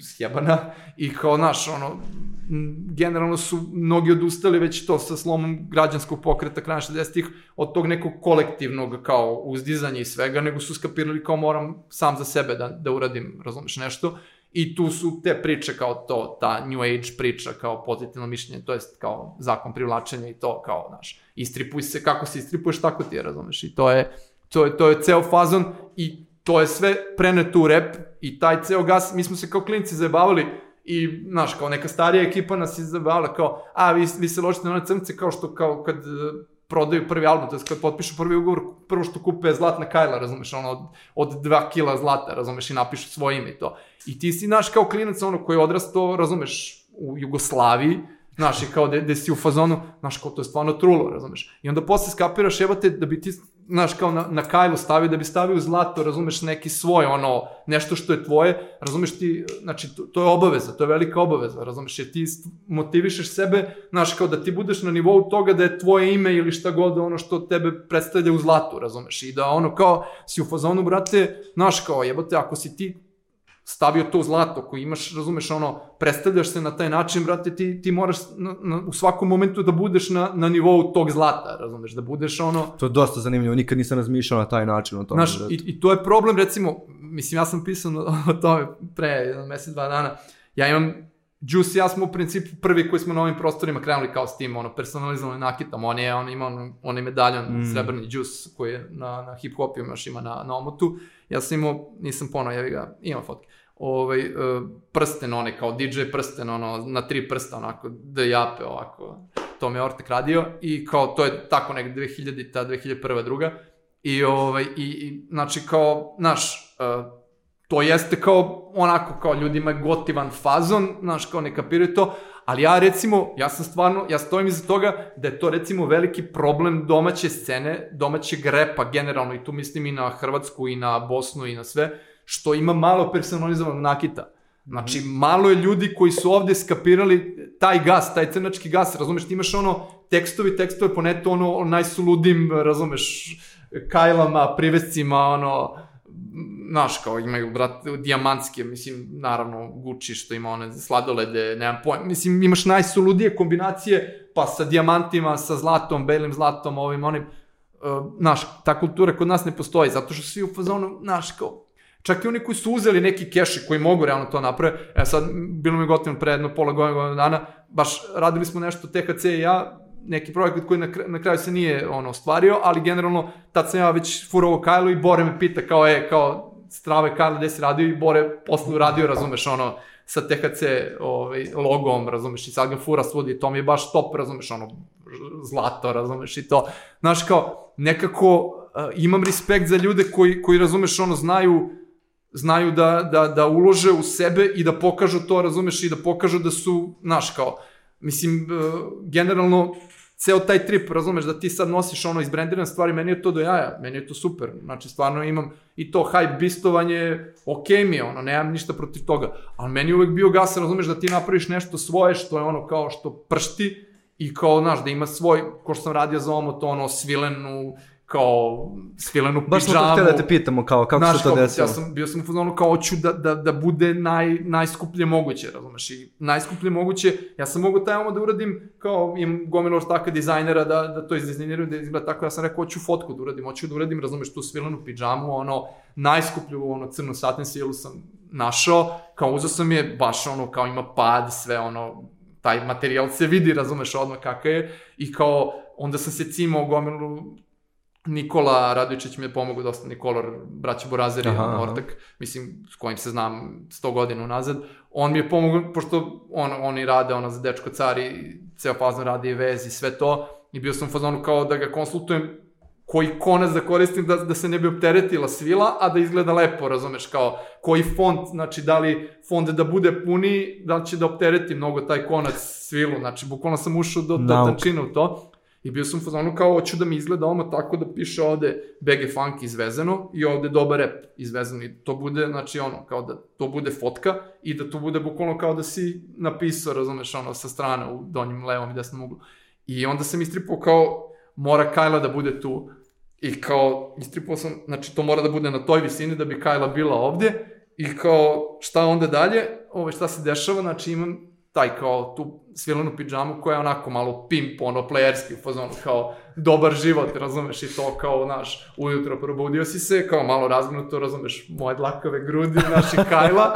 sjebana i kao, naš, ono, m, generalno su mnogi odustali već to sa slomom građanskog pokreta kraja 60-ih od tog nekog kolektivnog kao uzdizanja i svega, nego su skapirali kao moram sam za sebe da, da uradim, razumeš, nešto. I tu su te priče kao to, ta New Age priča kao pozitivno mišljenje, to jest kao zakon privlačenja i to kao, znaš, istripuj se, kako se istripuješ, tako ti je, razumeš, i to je, to je, to je ceo fazon i to je sve preneto u rep i taj ceo gas, mi smo se kao klinci zajebavali i, znaš, kao neka starija ekipa nas je zajebavala kao, a, vi, vi se ložite na one crnce kao što, kao kad prodaju prvi album, to je kad potpišu prvi ugovor, prvo što kupe zlatna kajla, razumeš, ono, od, od dva kila zlata, razumeš, i napišu svoje ime i to. I ti si, znaš, kao klinac, ono, koji je odrastao, razumeš, u Jugoslaviji, Znaš, i kao da, da si u fazonu, znaš, kao to je stvarno trulo, razumeš. I onda posle skapiraš, jebate, da bi ti, znaš, kao na, na kajlu stavio, da bi stavio zlato, razumeš, neki svoj, ono, nešto što je tvoje, razumeš ti, znači, to, to je obaveza, to je velika obaveza, razumeš, jer ti motivišeš sebe, znaš, kao da ti budeš na nivou toga da je tvoje ime ili šta god ono što tebe predstavlja u zlatu, razumeš, i da ono, kao, si u fazonu, brate, znaš, kao, jebate, ako si ti stavio to zlato koji imaš, razumeš, ono, predstavljaš se na taj način, brate, ti, ti moraš na, na, u svakom momentu da budeš na, na nivou tog zlata, razumeš, da budeš ono, To je dosta zanimljivo, nikad nisam razmišljao na taj način o tome. Znaš, i, i to je problem, recimo, mislim, ja sam pisao o tome pre jedan mesec, dva dana, ja imam, Juice i ja smo u principu prvi koji smo na ovim prostorima krenuli kao s tim, ono, personalizovanim nakitom, on je, on ima on, onaj medaljon, mm. srebrni Juice koji je na, na hip-hopu još ima na, na omotu, ja sam imao, nisam ponao, ja ga, imam fotke, ovaj, e, prsten, onaj kao DJ prsten, ono, na tri prsta, onako, da jape ovako, to mi je Ortek radio i kao, to je tako nek 2000, ta 2001. druga, i, ovaj, i, i znači kao, znaš, uh, to jeste kao, onako, kao ljudima gotivan fazon, znaš, kao ne kapiraju to, ali ja recimo, ja sam stvarno, ja stojim iza toga da je to recimo veliki problem domaće scene, domaćeg repa generalno, i tu mislim i na Hrvatsku, i na Bosnu, i na sve, što ima malo personalizovanog nakita. Znači, malo je ljudi koji su ovde skapirali taj gas, taj crnački gas, razumeš, ti imaš ono, tekstovi, tekstove po netu, ono, o najsuludim, razumeš, kajlama, privescima, ono, znaš, kao imaju, brate, dijamantske, mislim, naravno, Gucci što ima one sladolede, nemam pojma, mislim, imaš najsuludije kombinacije, pa sa dijamantima, sa zlatom, belim zlatom, ovim, onim, uh, znaš, ta kultura kod nas ne postoji, zato što svi u fazonu, znaš, kao, čak i oni koji su uzeli neki keši koji mogu realno to naprave, e sad, bilo mi gotivno pre jedno pola godina, dana, baš radili smo nešto THC i ja, neki projekat koji na, kra- na kraju se nije ono ostvario, ali generalno tad sam ja već furovo Kajlo i Bore me pita kao je, kao strave Kajlo gde si radio i Bore posle uradio, razumeš, ono, sa THC ovaj, logom, razumeš, i sad ga fura svudi, to mi je baš top, razumeš, ono, zlato, razumeš, i to. Znaš, kao, nekako uh, imam respekt za ljude koji, koji razumeš, ono, znaju, znaju da, da, da ulože u sebe i da pokažu to, razumeš, i da pokažu da su, znaš, kao, mislim, uh, generalno, ceo taj trip, razumeš, da ti sad nosiš ono izbrendirane stvari, meni je to do jaja, meni je to super, znači stvarno imam i to hype bistovanje, ok mi je, ono, nemam ništa protiv toga, ali meni je uvek bio gas, razumeš, da ti napraviš nešto svoje, što je ono kao što pršti i kao, znaš, da ima svoj, ko što sam radio za ovo, to ono, svilenu, kao svilenu Baš smo to pidžamu. htjeli da te pitamo kao, kako Znaš, se to kao, desilo. Ja sam, bio sam u fazonu kao hoću da, da, da bude naj, najskuplje moguće, razumeš, i najskuplje moguće, ja sam mogu taj da uradim, kao imam gomilu ortaka dizajnera da, da to izdizajniraju, da izgleda tako, ja sam rekao hoću fotku da uradim, hoću da uradim, razumeš, tu svilenu pidžamu, ono, najskuplju, ono, crnu satin silu sam našao, kao uzeo sam je, baš ono, kao ima pad, sve ono, taj materijal se vidi, razumeš, odmah kakav je, i kao, onda sam se cimao gomilu Nikola Radovičić mi je pomogao dosta, Nikola, braća Borazeri, Aha, aha. ortak, mislim, s kojim se znam 100 godina unazad, on mi je pomogao, pošto on, oni rade, ono, za Dečko car i ceo fazon radi i vez i sve to, i bio sam u fazonu kao da ga konsultujem koji konac da koristim da, da se ne bi opteretila svila, a da izgleda lepo, razumeš, kao koji font, znači da li font da bude puni, da li će da optereti mnogo taj konac svilu, znači bukvalno sam ušao do, do Nauk. tančine u to. I bio sam fazonu kao, hoću da mi izgleda ovo tako da piše ovde BG Funk izvezeno i ovde dobar rap izvezeno. I to bude, znači ono, kao da to bude fotka i da to bude bukvalno kao da si napisao, razumeš, ono, sa strane u donjem levom i desnom uglu. I onda sam istripao kao, mora Kajla da bude tu. I kao, istripao sam, znači to mora da bude na toj visini da bi Kajla bila ovde. I kao, šta onda dalje? Ovo, šta se dešava? Znači imam taj kao tu svilenu pidžamu koja je onako malo pimp, ono, playerski u fazonu, kao dobar život, razumeš, i to kao, znaš, ujutro probudio si se, kao malo razgnuto, razumeš, moje dlakave grudi, naši Kajla,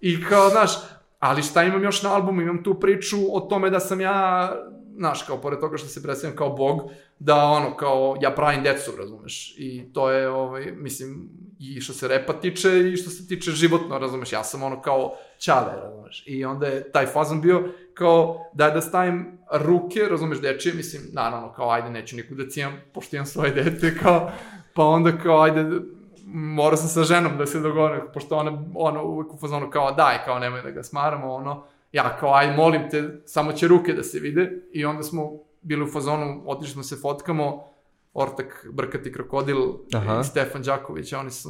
i kao, znaš, ali šta imam još na albumu, imam tu priču o tome da sam ja, znaš, kao, pored toga što se predstavljam kao bog, da ono, kao, ja pravim decu, razumeš, i to je, ovaj, mislim, i što se repa tiče i što se tiče životno, razumeš, ja sam ono kao ćale, razumeš, i onda je taj fazon bio kao da da stavim ruke, razumeš, dečije, mislim, naravno, kao, ajde, neću nikud da cijam, pošto imam svoje dete, kao, pa onda kao, ajde, morao sam sa ženom da se dogovorim, pošto ona, ona uvek u fazonu kao, daj, kao, nemoj da ga smaramo, ono, ja kao, aj, molim te, samo će ruke da se vide, i onda smo bili u fazonu, otišli smo se fotkamo, Ortak Brkati Krokodil Aha. i Stefan Đaković, oni su,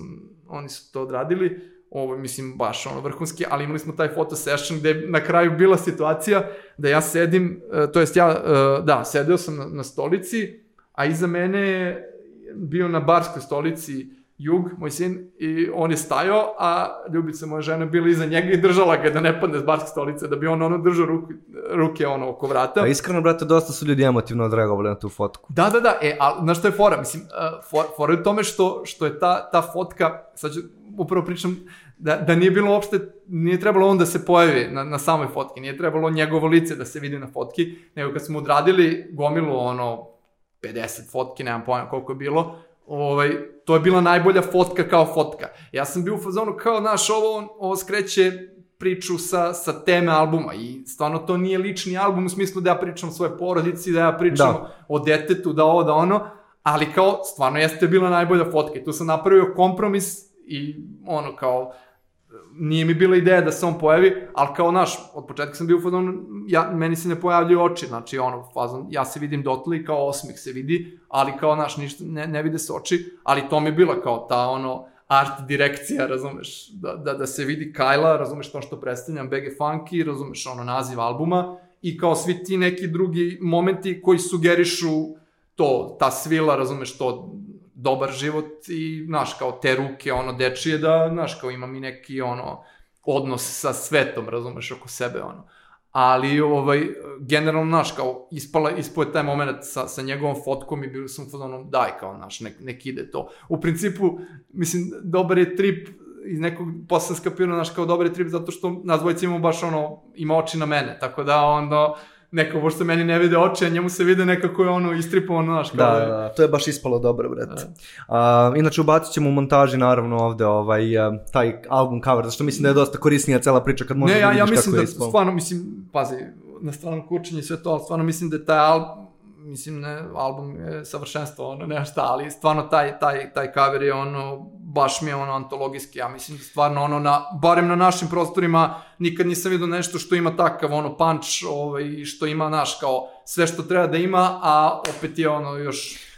oni su to odradili, ovo mislim, baš ono vrhunski, ali imali smo taj photo session gde je na kraju bila situacija da ja sedim, e, to jest ja, e, da, sedeo sam na, na stolici, a iza mene je bio na barskoj stolici Jug, moj sin, i on je stajao, a Ljubica, moja žena, bila iza njega i držala ga da ne padne s barske stolice, da bi on ono držao ruke, ruke ono oko vrata. A iskreno, brate, dosta su ljudi emotivno odreagovali na tu fotku. Da, da, da, e, ali znaš što je fora? Mislim, uh, for, fora je u tome što, što je ta, ta fotka, sad ću, upravo pričam, da, da nije bilo uopšte, nije trebalo on da se pojavi na, na samoj fotki, nije trebalo njegovo lice da se vidi na fotki, nego kad smo odradili gomilu, ono, 50 fotki, nemam pojma koliko je bilo, ovaj, to je bila najbolja fotka kao fotka. Ja sam bio u fazonu kao, znaš, ovo, ovo skreće priču sa, sa teme albuma i stvarno to nije lični album u smislu da ja pričam o svojoj porodici, da ja pričam Da. o detetu, da ovo, da ono, ali kao, stvarno jeste bila najbolja fotka i tu sam napravio kompromis i ono kao, nije mi bila ideja da se on pojavi, ali kao naš, od početka sam bio u fazonu, ja, meni se ne pojavljaju oči, znači ono, fazon, ja se vidim dotle i kao osmih se vidi, ali kao naš, ništa, ne, ne vide se oči, ali to mi je bila kao ta ono, art direkcija, razumeš, da, da, da se vidi Kajla, razumeš to što predstavljam, BG Funky, razumeš ono naziv albuma i kao svi ti neki drugi momenti koji sugerišu to, ta svila, razumeš to, dobar život i, znaš, kao te ruke, ono, dečije, da, znaš, kao imam i neki, ono, odnos sa svetom, razumeš, oko sebe, ono. Ali, ovaj, generalno, znaš, kao, ispala, ispao je taj moment sa, sa njegovom fotkom i bio sam fazonu, daj, kao, znaš, nek, nek ide to. U principu, mislim, dobar je trip iz nekog, posle sam znaš, kao dobar je trip zato što nas dvojica imamo baš, ono, ima oči na mene, tako da, onda, neko, pošto meni ne vide oči, a njemu se vide nekako je ono istripovano, znaš, kao Da, da, da, to je baš ispalo dobro, brate. A, inače, ubacit ćemo u montaži, naravno, ovde ovaj, taj album cover, zašto mislim da je dosta korisnija cela priča kad možeš Ne, da ja, vidiš ja kako mislim je da ispalo. stvarno, mislim, pazi, na stranu kućenje i sve to, ali stvarno mislim da je taj album, mislim, ne, album je savršenstvo, ono, nema šta, ali stvarno taj, taj, taj cover je ono, baš mi je ono antologijski, ja mislim da stvarno ono, na, barem na našim prostorima, nikad nisam vidio nešto što ima takav ono punch, ovaj, što ima, naš, kao, sve što treba da ima, a opet je ono još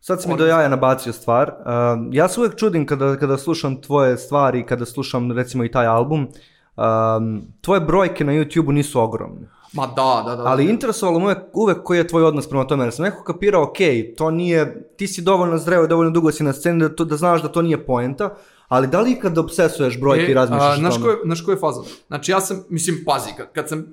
Sad si mi do jaja nabacio stvar. Uh, ja se uvek čudim kada, kada slušam tvoje stvari, kada slušam recimo i taj album. Um, tvoje brojke na YouTube-u nisu ogromne. Ma da, da, da. Ali interesovalo me uvek, uvek koji je tvoj odnos prema tome, jer sam nekako kapirao, ok, to nije, ti si dovoljno zreo i dovoljno dugo si na sceni da, to, da znaš da to nije poenta, ali da li ikad obsesuješ brojke i razmišljaš E, o znaš tome? ko je, znaš ko je fazon? Znači ja sam, mislim, pazi, kad, kad sam,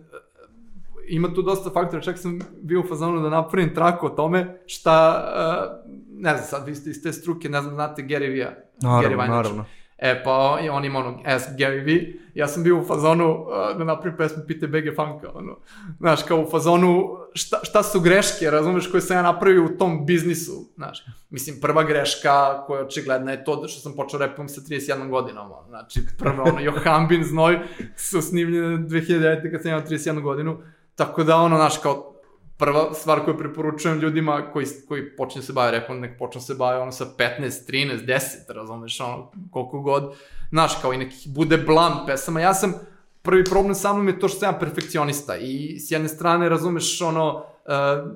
ima tu dosta faktora, čak sam bio u fazonu da napravim traku o tome šta, uh, ne znam sad, vi ste iz te struke, ne znam, znate Gary Vee-a. Naravno, Gary naravno. E, pa on, on ima ono Ask Gary Vee, ja sam bio u fazonu uh, da napravim pesmu Pite BG Funka, ono, znaš, kao u fazonu šta, šta su greške, razumeš, koje sam ja napravio u tom biznisu, znaš, mislim, prva greška koja je očigledna je to da što sam počeo repom sa 31 godinom, ono, znači, prvo ono, Johambin Znoj su snimljene 2009. kad sam imao 31 godinu, tako da ono, znaš, kao, prva stvar koju preporučujem ljudima koji, koji počinju se bave repom, nek počnu se bave ono sa 15, 13, 10, razumeš, ono, koliko god, znaš, kao i nekih bude blam pesama. Ja sam, prvi problem sa mnom je to što sam perfekcionista i s jedne strane, razumeš, ono, uh,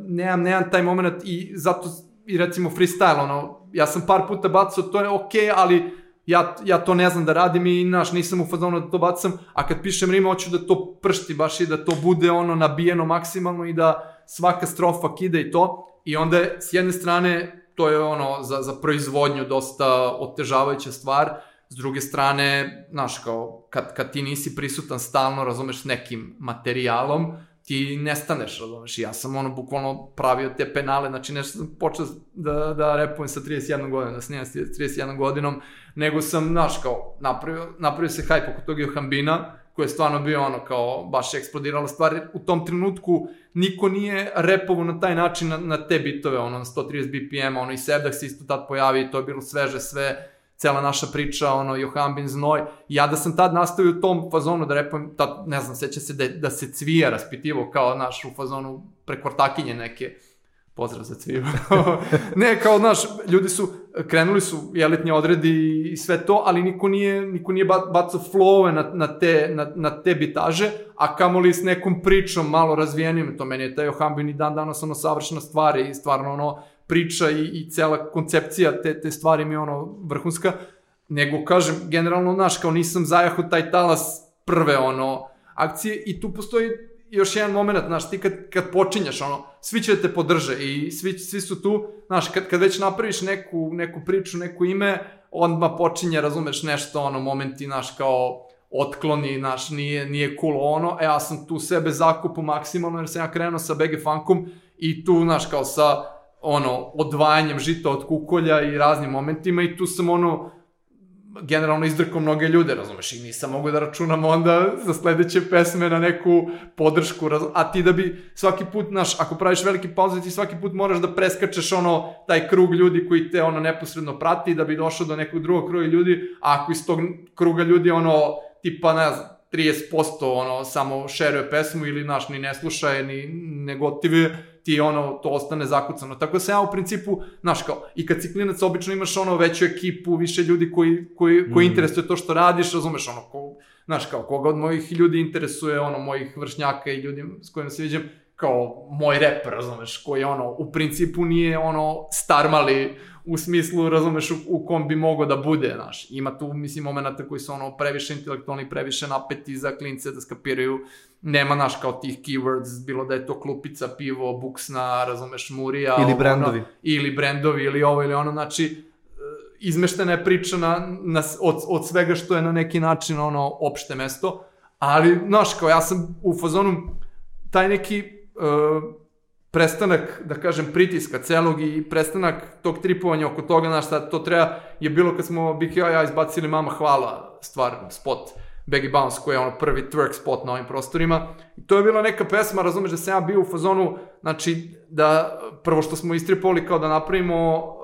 nemam, nemam taj moment i zato, i recimo freestyle, ono, ja sam par puta bacao, to je okej, okay, ali ja, ja to ne znam da radim i naš, nisam u fazonu da to bacam, a kad pišem rime hoću da to pršti baš i da to bude ono nabijeno maksimalno i da svaka strofa kida i to. I onda s jedne strane to je ono za, za proizvodnju dosta otežavajuća stvar, s druge strane, znaš, kao, kad, kad ti nisi prisutan stalno, razumeš, nekim materijalom, ti nestaneš, razumeš, ja sam ono bukvalno pravio te penale, znači nešto sam počeo da, da repujem sa 31 godinom, da snimam sa 31 godinom, nego sam, znaš, kao, napravio, napravio se hype oko tog Johambina, koji je stvarno bio ono kao baš eksplodirala stvar, u tom trenutku niko nije repovo na taj način na, na te bitove, ono na 130 BPM, ono i Sevdah se isto tad pojavi, to je bilo sveže sve, cela naša priča, ono, Johambin Znoj, ja da sam tad nastavio u tom fazonu da repujem, tad, ne znam, seća se da, da se cvija raspitivo kao naš u fazonu prekvartakinje neke, pozdrav za cviju. *laughs* ne, kao, znaš, ljudi su, krenuli su elitni odredi i sve to, ali niko nije, niko nije ba- bacao flowove na, na, te, na, na te bitaže, a kamoli s nekom pričom malo razvijenim, to meni je taj Johambin i dan danas ono savršena stvar i stvarno ono priča i, i cela koncepcija te, te stvari mi je ono vrhunska, nego kažem, generalno, znaš, kao nisam zajahu taj talas prve ono akcije i tu postoji još jedan moment, znaš, ti kad, kad počinješ, ono, svi će da te podrže i svi, svi su tu, znaš, kad, kad već napraviš neku, neku priču, neku ime, odmah počinje, razumeš, nešto, ono, momenti, znaš, kao otkloni, znaš, nije, nije cool ono, e, ja sam tu sebe zakupu maksimalno, jer sam ja krenuo sa BG Funkom i tu, znaš, kao sa, ono, odvajanjem žita od kukolja i raznim momentima i tu sam, ono, generalno izdrkao mnoge ljude, razumeš, i nisam mogu da računam onda za sledeće pesme na neku podršku, raz... a ti da bi svaki put, znaš, ako praviš veliki pauze, ti svaki put moraš da preskačeš ono, taj krug ljudi koji te ono neposredno prati da bi došao do nekog drugog kruga ljudi, a ako iz tog kruga ljudi ono, tipa, ne znam, 30% ono, samo šeruje pesmu ili, znaš, ni ne sluša je, ni ne gotive, ti ono, to ostane zakucano. Tako da sam ja u principu, znaš kao, i kad si klinac obično imaš ono veću ekipu, više ljudi koji, koji, koji mm. interesuje to što radiš, razumeš, ono, ko, znaš kao, koga od mojih ljudi interesuje, ono, mojih vršnjaka i ljudi s kojima se viđem, kao moj rep, razumeš, koji ono, u principu nije ono starmali u smislu, razumeš, u, u kom bi mogo da bude, znaš. Ima tu, mislim, momenta koji su ono previše intelektualni, previše napeti za klince da skapiraju. Nema, znaš, kao tih keywords, bilo da je to klupica, pivo, buksna, razumeš, murija. Ili ovo, brendovi. Ono, ili brendovi, ili ovo, ili ono, znači, izmeštena je priča na, na, od, od svega što je na neki način ono opšte mesto, ali, znaš, kao ja sam u fazonu taj neki uh, prestanak, da kažem, pritiska celog i prestanak tog tripovanja oko toga, znaš, šta to treba, je bilo kad smo BK ja izbacili Mama Hvala stvar, spot, Baggy Bounce, koji je ono prvi twerk spot na ovim prostorima. I to je bila neka pesma, razumeš da sam ja bio u fazonu, znači, da prvo što smo istripovali kao da napravimo uh,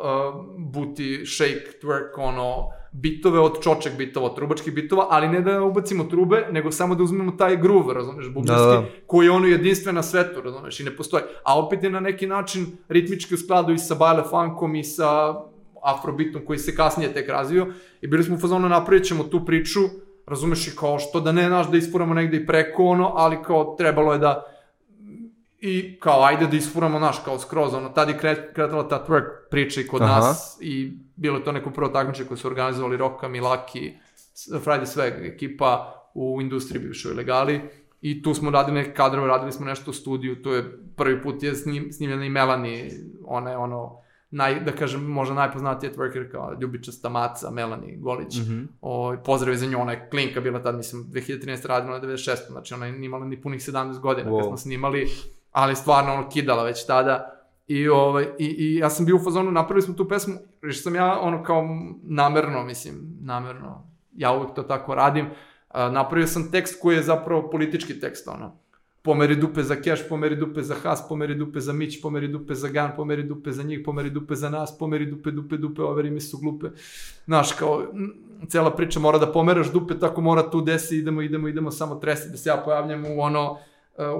booty, shake, twerk, ono, bitove od čoček bitova, od trubačkih bitova, ali ne da ubacimo trube, nego samo da uzmemo taj groove, razumeš, bubinski, Da, da. koji je ono jedinstven na svetu, razumeš, i ne postoji. A opet je na neki način ritmički u skladu i sa baile funkom i sa afrobitom koji se kasnije tek razvio i bili smo u fazonu napravit ćemo tu priču, razumeš i kao što da ne naš da isfuramo negde i preko ono, ali kao trebalo je da i kao ajde da isfuramo naš kao skroz, ono, tad je kret, kretala ta twerk priča i kod Aha. nas i bilo je to neko prvo takmiče koje su organizovali Roka, Milaki, Friday Swag ekipa u industriji bivšoj legali i tu smo radili neke kadrove, radili smo nešto u studiju, tu je prvi put je snim, snimljena i Melanie, ona je ono, naj, da kažem, možda najpoznatija twerker kao ljubičasta maca, Melanie Golić. Mm -hmm. o, pozdrav za nju, ona je klinka bila tad, mislim, 2013. radila na 96. Znači ona je imala ni punih 17 godina wow. kad smo snimali, ali stvarno ono kidala već tada. I, ovaj, i, i ja sam bio u fazonu, napravili smo tu pesmu, što sam ja ono kao namerno, mislim, namerno, ja uvek to tako radim, napravio sam tekst koji je zapravo politički tekst, ono, pomeri dupe za keš, pomeri dupe za has, pomeri dupe za mić, pomeri dupe za gan, pomeri dupe za njih, pomeri dupe za nas, pomeri dupe, dupe, dupe, overi mi su glupe. Znaš, kao, cela priča mora da pomeraš dupe, tako mora tu desi, idemo, idemo, idemo, samo tresi, da se ja pojavljam u ono,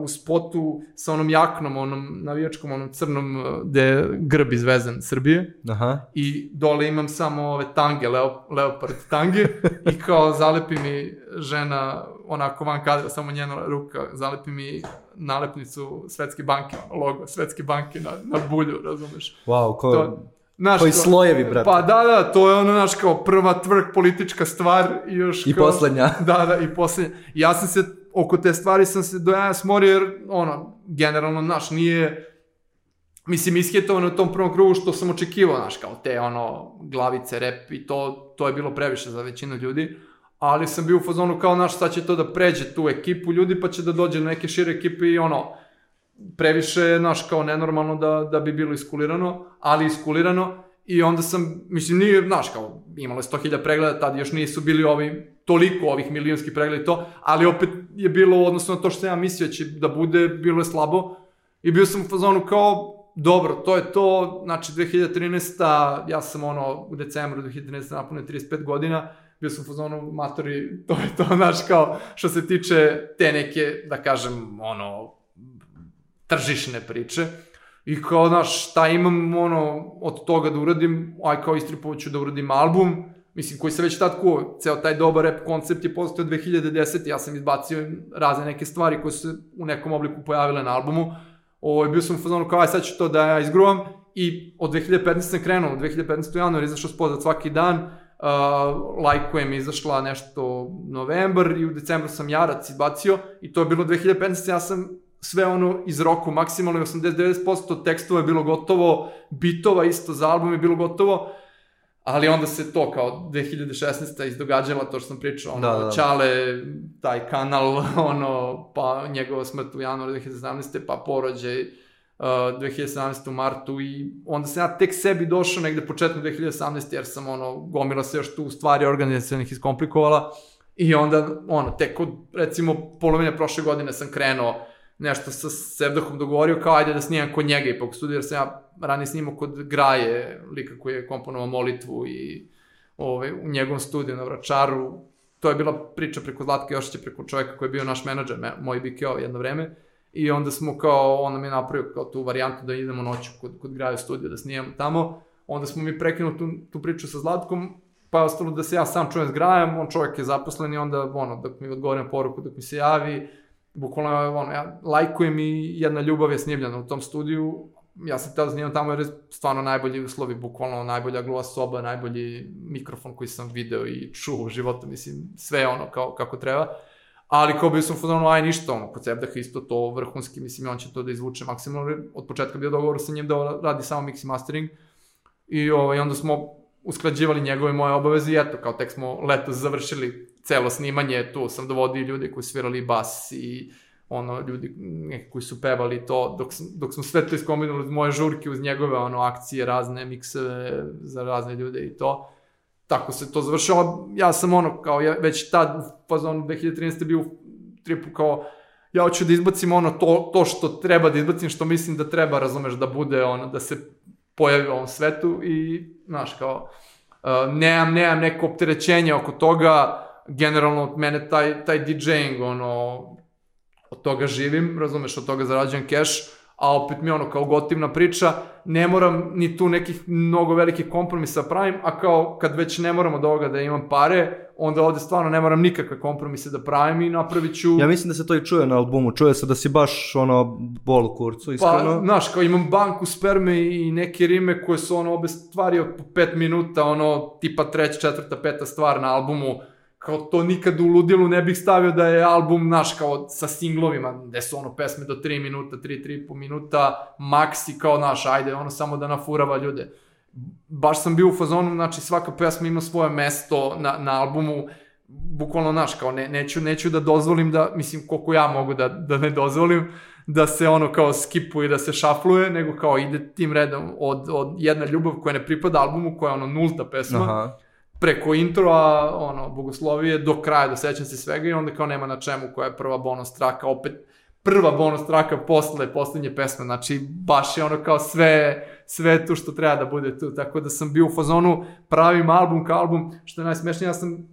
u spotu sa onom jaknom, onom navijačkom, onom crnom, uh, gde je grb izvezen Srbije. Aha. I dole imam samo ove tange, leo, leopard tange *laughs* i kao zalepi mi žena onako van kadra, samo njena ruka, zalepi mi nalepnicu Svetske banke, logo Svetske banke na, na bulju, razumeš? Wow, ko... To, Znaš, Koji slojevi, brate. Pa da, da, to je ono, znaš, kao prva tvrk politička stvar i još I kao... poslednja. Da, da, i poslednja. Ja sam se, oko te stvari sam se do jaja smorio, jer, ono, generalno, znaš, nije... Mislim, ishitovano u tom prvom krugu što sam očekivao, znaš, kao te, ono, glavice, rep i to, to je bilo previše za većinu ljudi, ali sam bio u fazonu kao, znaš, sad će to da pređe tu ekipu ljudi, pa će da dođe na neke šire ekipe i ono, previše, znaš, kao nenormalno da, da bi bilo iskulirano, ali iskulirano i onda sam, mislim, nije, znaš, kao, imalo je 100.000 pregleda, tad još nisu bili ovi, toliko ovih milionskih pregleda i to, ali opet je bilo, odnosno na to što ja mislio će da bude, bilo je slabo i bio sam u fazonu kao, dobro, to je to, znači 2013. ja sam ono, u decembru 2013. napunio 35 godina, bio sam u fazonu, matori, *laughs* to je to, znaš, kao, što se tiče te neke, da kažem, ono, tržišne priče. I kao, znaš, šta imam, ono, od toga da uradim, aj kao istripovat ću da uradim album, mislim, koji se već tad kuo, ceo taj dobar rap koncept je postao 2010. Ja sam izbacio razne neke stvari koje su u nekom obliku pojavile na albumu. Ovo, bio sam u fazonu kao, aj sad ću to da ja izgruvam. I od 2015. sam krenuo, 2015. januar izašao spozat svaki dan, uh, lajkujem izašla nešto novembar i u decembru sam Jarac izbacio i to je bilo 2015. Ja sam sve ono iz roku, maksimalno 80-90% tekstova je bilo gotovo, bitova isto za album je bilo gotovo, ali onda se to kao 2016. izdogađala to što sam pričao, ono, da, da. Čale, taj kanal, *laughs* ono, pa njegova smrt u januaru 2017. pa porođaj uh, 2017. u martu i onda sam ja tek sebi došao negde početno 2018. jer sam ono, gomila se još tu stvari organizacijalnih iskomplikovala i onda, ono, tek od, recimo, polovine prošle godine sam krenuo nešto sa Sevdahom dogovorio, kao ajde da snimam kod njega ipak studiju, jer sam ja ranije snimao kod Graje, lika koji je komponovao molitvu i ovaj, u njegovom studiju na Vračaru. To je bila priča preko Zlatka Jošića, preko čovjeka koji je bio naš menadžer, me, moj BKO jedno vreme. I onda smo kao, on nam je napravio kao tu varijantu da idemo noću kod, kod Graje studiju da snimamo tamo. Onda smo mi prekinuli tu, tu priču sa Zlatkom, pa je ostalo da se ja sam čujem s Grajem, on čovjek je zaposlen i onda, ono, dok mi odgovori na poruku, dok mi se javi, bukvalno, ono, ja lajkujem i jedna ljubav je snimljena u tom studiju, ja sam teo da snimam tamo jer je stvarno najbolji uslovi, bukvalno najbolja gluva soba, najbolji mikrofon koji sam video i čuo u životu, mislim, sve ono kao, kako treba. Ali kao bio sam fuzonu, aj ništa, ono, kod Sebdah isto to vrhunski, mislim, on će to da izvuče maksimalno, od početka bio dogovor sa njim da radi samo mix i mastering. I ovaj, onda smo usklađivali njegove moje obaveze i eto, kao tek smo letos završili celo snimanje, tu sam dovodio ljude koji svirali bas i ono, ljudi neki koji su pevali to, dok, dok smo sve to iskombinovali moje žurke uz njegove ono, akcije, razne mikseve za razne ljude i to. Tako se to završilo. Ja sam ono, kao ja, već tad u fazonu 2013. bio u tripu kao ja hoću da izbacim ono to, to što treba da izbacim, što mislim da treba, razumeš, da bude ono, da se pojavi u ovom svetu i, znaš, kao, uh, nemam, nemam neko opterećenje oko toga, generalno od mene taj, taj DJing, ono, od toga živim, razumeš, od toga zarađujem keš, a opet mi ono kao gotivna priča, ne moram ni tu nekih mnogo velikih kompromisa pravim, a kao kad već ne moram od ovoga da imam pare, onda ovde stvarno ne moram nikakve kompromise da pravim i napravit ću... Ja mislim da se to i čuje na albumu, čuje se da si baš ono bol u kurcu, Pa, iskreno. znaš, kao imam banku sperme i neke rime koje su ono obe stvari od po pet minuta, ono tipa treća, četvrta, peta stvar na albumu, kao to nikad u ludilu ne bih stavio da je album, naš, kao sa singlovima, gde su ono pesme do 3 minuta, 3, 3,5 minuta, maksi kao naš, ajde, ono samo da nafurava ljude. Baš sam bio u fazonu, znači svaka pesma ima svoje mesto na, na albumu, bukvalno, naš, kao ne, neću, neću da dozvolim da, mislim, koliko ja mogu da, da ne dozvolim, da se ono kao skipuje, da se šafluje, nego kao ide tim redom od, od jedna ljubav koja ne pripada albumu, koja je ono nulta pesma, Aha. Preko introa, ono, bogoslovije, do kraja, da sećam se svega i onda kao nema na čemu koja je prva bonus traka, opet prva bonus traka posle poslednje pesme, znači baš je ono kao sve, sve tu što treba da bude tu, tako da sam bio u fazonu, pravim album kao album, što je najsmešnije, ja sam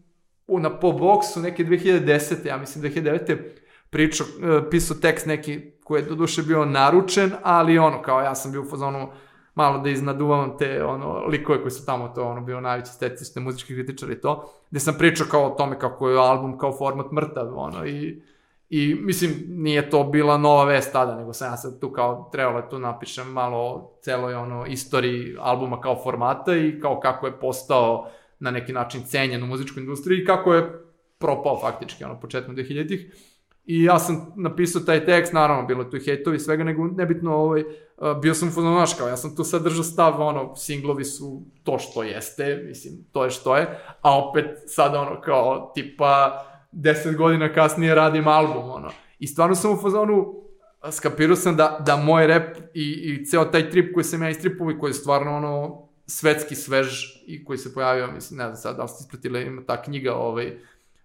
u, na po boksu neke 2010. ja mislim 2009. pričao, e, pisao tekst neki koji je do duše bio naručen, ali ono, kao ja sam bio u fazonu, malo da iznaduvam te ono, likove koji su tamo to ono, bio najveći stetični muzički kritičar i to, gde sam pričao kao o tome kako je album kao format mrtav, ono, i, i mislim, nije to bila nova vest tada, nego sam ja sad tu kao, trebalo je tu napišem malo o celoj ono, istoriji albuma kao formata i kao kako je postao na neki način cenjen u muzičkoj industriji i kako je propao faktički, ono, početkom 2000-ih. I ja sam napisao taj tekst, naravno, bilo tu i hejtovi svega, nego nebitno, ovaj, bio sam znaš, kao, ja sam tu sadržao stav, ono, singlovi su to što jeste, mislim, to je što je, a opet sada, ono, kao, tipa, 10 godina kasnije radim album, ono. I stvarno sam u fazonu, skapirao sam da, da moj rap i, i ceo taj trip koji sam ja istripovao i koji je stvarno, ono, svetski svež i koji se pojavio, mislim, ne znam sad da li ste ispratili, ima ta knjiga, ovaj,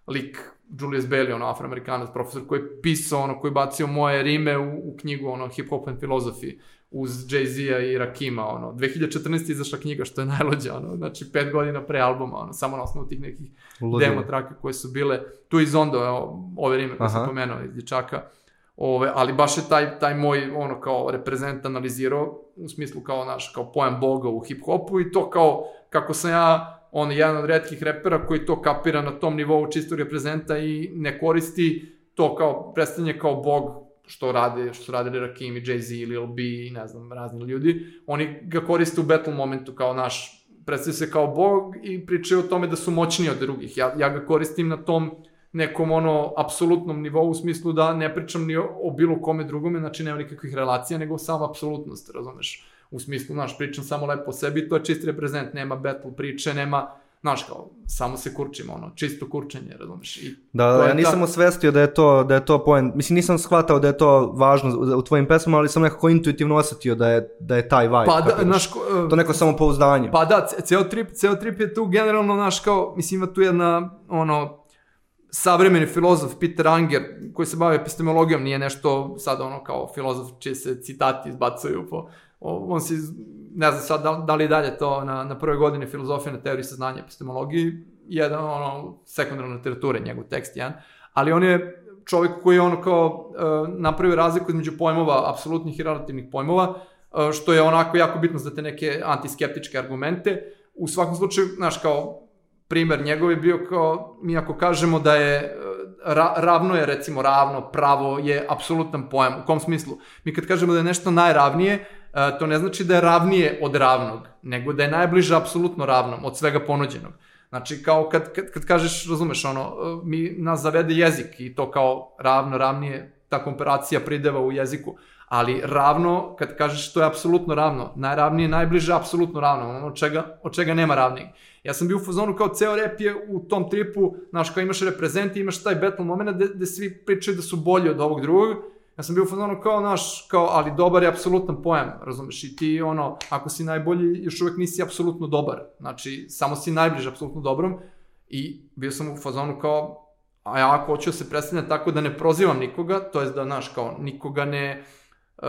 lik Julius Bailey, ono, afroamerikanac, profesor koji je pisao, ono, koji je bacio moje rime u, u knjigu, ono, Hip Hop and Philosophy, uz Jay-Z-a i Rakima, ono, 2014. izašla knjiga, što je *laughs* najlođa, ono, znači, pet godina pre albuma, ono, samo na osnovu tih nekih Ludilo. demo trake koje su bile, tu iz Zondo, evo, ove rime koje sam Aha. pomenuo iz dječaka, Ove, ali baš je taj, taj moj ono kao reprezent analizirao u smislu kao naš kao pojam boga u hip hopu i to kao kako sam ja on jedan od redkih repera koji to kapira na tom nivou čistog reprezenta i ne koristi to kao predstavljanje kao bog što rade, što su radili Rakim i Jay-Z, Lil B i ne znam, razni ljudi, oni ga koriste u battle momentu kao naš, predstavljaju se kao bog i pričaju o tome da su moćniji od drugih. Ja, ja ga koristim na tom nekom ono apsolutnom nivou u smislu da ne pričam ni o, o bilo kome drugome, znači nema nikakvih relacija, nego samo apsolutnost, razumeš? U smislu, znaš, pričam samo lepo o sebi, to je čist reprezent, nema battle priče, nema, znaš, kao, samo se kurčimo, ono, čisto kurčenje, razumeš? I Da, da, ja nisam ta- osvestio da je to, da je to point. Mislim, nisam shvatao da je to važno u- tvojim pesmama, ali sam nekako intuitivno osetio da je, da je taj vibe. Pa da, znaš, ko- To neko samopouzdanje. Pa da, ce- ceo trip, ceo trip je tu generalno, naš, kao, mislim, ima tu jedna, ono, savremeni filozof Peter Anger, koji se bavi epistemologijom, nije nešto sad ono kao filozof čije se citati izbacuju po, on se, ne znam sad da, da li je dalje to na, na prvoj godini filozofije na teoriji saznanja epistemologiji, jedan ono, sekundarna literatura, njegov tekst jedan, ali on je čovjek koji je ono kao uh, napravio razliku između pojmova, apsolutnih i relativnih pojmova, uh, što je onako jako bitno za te neke antiskeptičke argumente. U svakom slučaju, znaš, kao primer njegov je bio kao, mi ako kažemo da je e, ra, ravno je recimo ravno, pravo je apsolutan pojam. U kom smislu? Mi kad kažemo da je nešto najravnije, e, to ne znači da je ravnije od ravnog, nego da je najbliže apsolutno ravnom od svega ponuđenog. Znači, kao kad, kad, kad kažeš, razumeš, ono, e, mi nas zavede jezik i to kao ravno, ravnije, ta komparacija prideva u jeziku, ali ravno, kad kažeš to je apsolutno ravno, najravnije, najbliže apsolutno ravno, ono od čega, od čega nema ravnijeg. Ja sam bio u fazonu kao ceo rep je u tom tripu, znaš, kao imaš reprezent imaš taj battle moment gde, gde svi pričaju da su bolji od ovog drugog, Ja sam bio u fazonu kao, naš, kao, ali dobar je apsolutan pojam, razumeš, i ti, ono, ako si najbolji, još uvek nisi apsolutno dobar, znači, samo si najbliže apsolutno dobrom, i bio sam u fazonu kao, a ja ako hoću da se predstavljam tako da ne prozivam nikoga, to jest da, znaš, kao, nikoga ne, uh,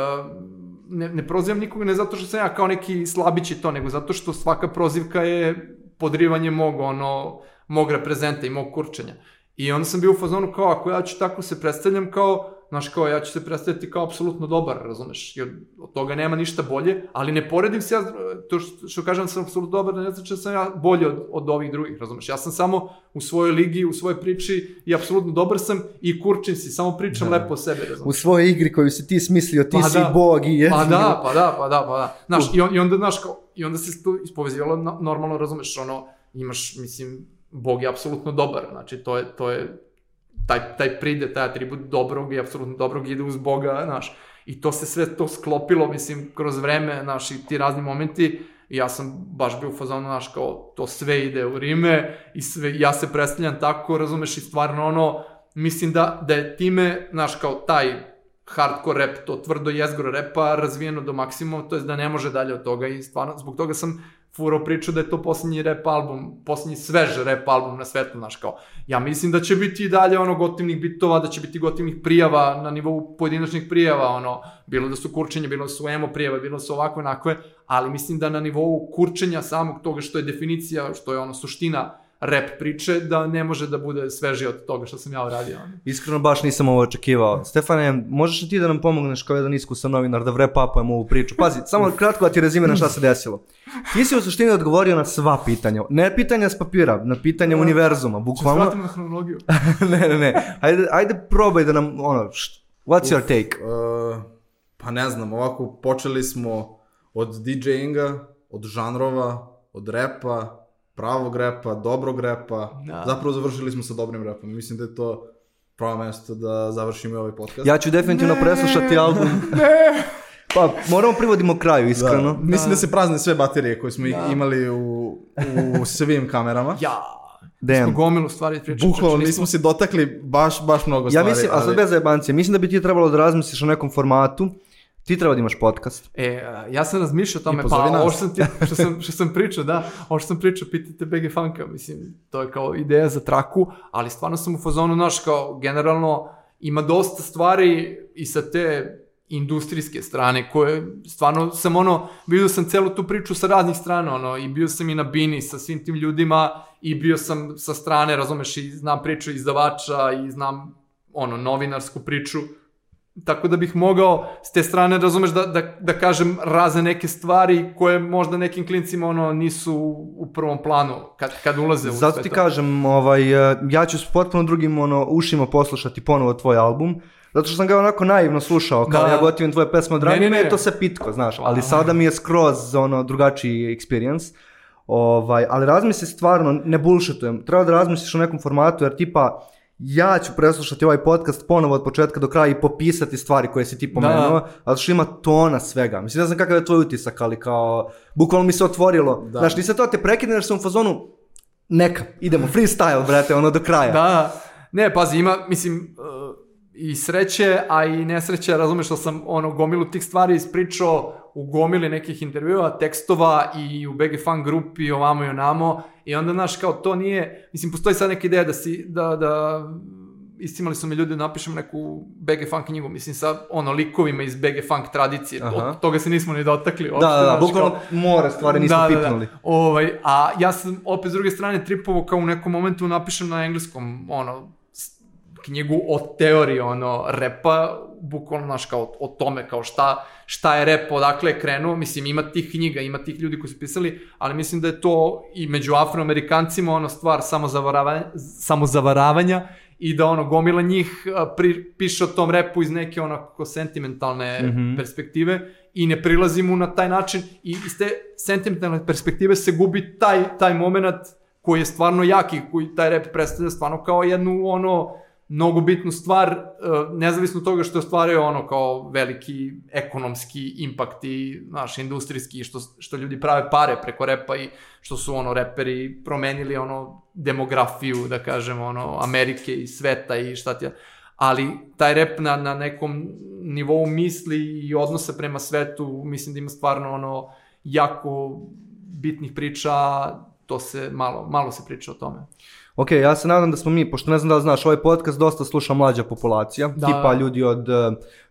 ne, ne prozivam nikoga ne zato što sam ja kao neki slabić i to, nego zato što svaka prozivka je podrivanje mog, ono, mog reprezenta i mog kurčenja. I onda sam bio u fazonu kao, ako ja ću tako se predstavljam kao, znaš kao, ja ću se predstavljati kao apsolutno dobar, razumeš, i od, od toga nema ništa bolje, ali ne poredim se ja, to što, što kažem da sam apsolutno dobar, ne znači da sam ja bolji od, od ovih drugih, razumeš, ja sam samo u svojoj ligi, u svojoj priči i apsolutno dobar sam i kurčim si, samo pričam Da. lepo o sebi, razumeš. U svojoj igri koju si ti smislio, ti Pa si da. bog i jezi. Pa da, pa da, pa da, pa da. Znaš, i, on, i onda, znaš, kao, i onda se tu ispovezivalo no- normalno, razumeš, ono, imaš, mislim, Bog je apsolutno dobar, znači to je, to je taj, taj pride, taj atribut dobrog i apsolutno dobrog ide uz Boga, znaš, i to se sve to sklopilo, mislim, kroz vreme, znaš, i ti razni momenti, ja sam baš bio u fazonu, znaš, kao, to sve ide u Rime, i sve, ja se predstavljam tako, razumeš, i stvarno ono, mislim da, da je time, znaš, kao taj hardcore rap, to tvrdo jezgro repa razvijeno do maksimuma, to je da ne može dalje od toga i stvarno, zbog toga sam furao priču da je to poslednji rap album, poslednji svež rap album na svetu, znaš kao. Ja mislim da će biti i dalje ono gotivnih bitova, da će biti gotivnih prijava na nivou pojedinačnih prijava, ono, bilo da su kurčenje, bilo da su emo prijave, bilo da su ovakve, onakve, ali mislim da na nivou kurčenja samog toga što je definicija, što je ono suština rap priče, da ne može da bude sveži od toga što sam ja uradio. Iskreno baš nisam ovo očekivao. Stefane, možeš li ti da nam pomogneš kao jedan iskusan novinar da wrap upujemo ovu priču? Pazi, samo kratko da ti rezime na šta se desilo. Ti si u suštini odgovorio na sva pitanja. Ne pitanja s papira, na pitanja univerzuma. Bukvalno... Ću na hronologiju. *laughs* ne, ne, ne. Ajde, ajde probaj da nam, ono, št, what's your take? Uh, pa ne znam, ovako počeli smo od DJinga, od žanrova, od repa, pravog repa, dobrog repa. Da. Zapravo završili smo sa dobrim repom. Mislim da je to pravo mesto da završimo i ovaj podcast. Ja ću definitivno preslušati album. *laughs* Pa, moramo privodimo kraju, iskreno. Da. Mislim da. se prazne sve baterije koje smo da. imali u, u svim kamerama. Ja, Damn. smo gomilu stvari pričali. Bukvalno nismo se dotakli baš, baš mnogo Ja stvari. mislim, a sad ali- bez zajebancije, mislim da bi ti trebalo da razmisliš o nekom formatu. Ti treba da imaš podcast. E, ja sam razmišljao o tome, pa ovo što sam, ti, što, sam, što sam pričao, da, ovo što sam pričao, pitajte BG Funka, mislim, to je kao ideja za traku, ali stvarno sam u fazonu, znaš, kao, generalno, ima dosta stvari i sa te industrijske strane, koje stvarno sam ono, vidio sam celu tu priču sa raznih strana, ono, i bio sam i na Bini sa svim tim ljudima, i bio sam sa strane, razumeš, i znam priču izdavača, i znam, ono, novinarsku priču, tako da bih mogao s te strane, razumeš, da, da, da kažem razne neke stvari koje možda nekim klincima ono nisu u prvom planu kad, kad ulaze u Zato sve ti to. kažem, ovaj, eh, ja ću s potpuno drugim ono, ušima poslušati ponovo tvoj album. Zato što sam ga onako naivno slušao, kao Da. ja gotivim tvoje pesme od ranije, ne, ne, ne. to sve pitko, znaš, ali sada mi je skroz ono, drugačiji experience. Ovaj, ali razmisli stvarno, ne bullshitujem, treba da razmisliš o nekom formatu, jer tipa, ja ću preslušati ovaj podcast ponovo od početka do kraja i popisati stvari koje si ti pomenuo, zato što ima tona svega. Mislim, ne znam kakav je tvoj utisak, ali kao, bukvalno mi se otvorilo. Da. Znaš, nisam to te prekidne, jer sam u fazonu, neka, idemo, freestyle, brate, ono do kraja. Da, ne, pazi, ima, mislim, uh, i sreće, a i nesreće, razumeš što sam ono gomilu tih stvari ispričao u gomili nekih intervjua, tekstova i u BG Fan grupi, ovamo i onamo, i onda, znaš, kao to nije, mislim, postoji sad neka ideja da si, da, da, istimali su mi ljudi da napišem neku BG Funk knjigu, mislim, sa ono likovima iz BG Funk tradicije, Aha. od toga se nismo ni dotakli. Da, uopšte, da, da, znaš, bukvalno kao- more stvari nismo da, pipnuli. Da, da. Ovaj, a ja sam opet s druge strane tripovo kao u nekom momentu napišem na engleskom ono knjigu o teoriji ono repa bukvalno znaš kao o tome kao šta šta je rep odakle je krenuo mislim ima tih knjiga ima tih ljudi koji su pisali ali mislim da je to i među afroamerikancima ono stvar samozavaravanja samozavaravanja i da ono gomila njih pri, piše o tom repu iz neke onako sentimentalne Mhm. perspektive i ne prilazi mu na taj način i iz te sentimentalne perspektive se gubi taj, taj moment koji je stvarno jak i koji taj rap predstavlja stvarno kao jednu ono mnogo bitnu stvar, e, nezavisno od toga što ostvario ono kao veliki ekonomski impakt i naš industrijski, što, što ljudi prave pare preko repa i što su ono reperi promenili ono demografiju, da kažem, ono Amerike i sveta i šta ti. Ali taj rep na, na nekom nivou misli i odnosa prema svetu, mislim da ima stvarno ono jako bitnih priča, to se malo, malo se priča o tome. Ok, ja se nadam da smo mi, pošto ne znam da li znaš, ovaj podcast dosta sluša mlađa populacija, Da. tipa ljudi od eh,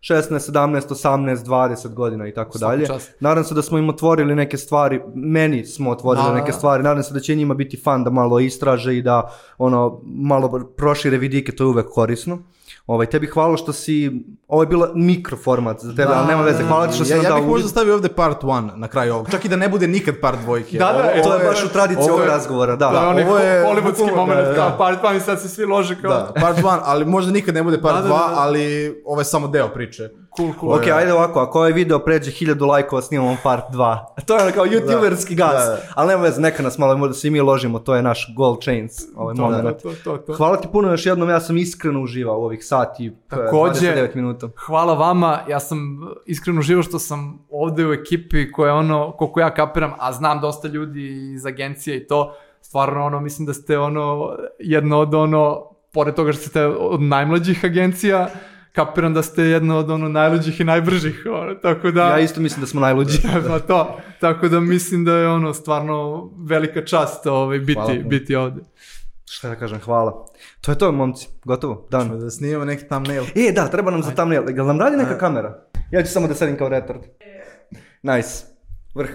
16, 17, 18, 20 godina i tako dalje. Nadam se da smo im otvorili neke stvari, meni smo otvorili Da, da, neke da. stvari, nadam se da će njima biti fan da malo istraže i da ono malo prošire vidike, to je uvek korisno. Ovaj, tebi hvala što si, ovo je bila mikroformat za tebe, Da, ali nema veze, da, hvala ti što si ja, nam ja dao bih možda stavio ovde part 1 na kraju ovog. Čak i da ne bude nikad part dvojke. Da, da, Ovo- e, To je baš u tradiciji ovo ovog razgovora, da. Onaj ovo je hollywoodski moment. da. kao part 1 i sad se svi lože kao... Da, part 1, ali možda nikad ne bude part 2, Da, da, da, da. ali ovo je samo deo priče. Cool, cool. Ok, ajde ovako, ako ovaj video pređe 1000 lajkova, snimamo part 2. *laughs* To je ono kao youtuberski gas. Da, da. Ali nema veze, neka nas malo, možda se i mi ložimo, to je naš gold chains. Ovaj To, moment. to, to, to. Hvala ti puno još jednom, ja sam iskreno uživao u ovih sati i Takođe- 29 minuta. Hvala vama, ja sam iskreno živo što sam ovde u ekipi koja ono, koliko ja kapiram, a znam dosta ljudi iz agencije i to, stvarno ono, mislim da ste ono, jedno od ono, pored toga što ste od najmlađih agencija, kapiram da ste jedno od ono najluđih i najbržih, ono, tako da... Ja isto mislim da smo najluđi. *laughs* Pa to, tako da mislim da je ono stvarno velika čast ovaj, Hvala biti, puno. biti ovde. Šta da kažem, hvala. To je to, momci, gotovo, dan. Da snimamo neki thumbnail. E, da, treba nam za thumbnail. Jel nam radi neka kamera? Ja ću samo da sedim kao retard. Nice. Vrh.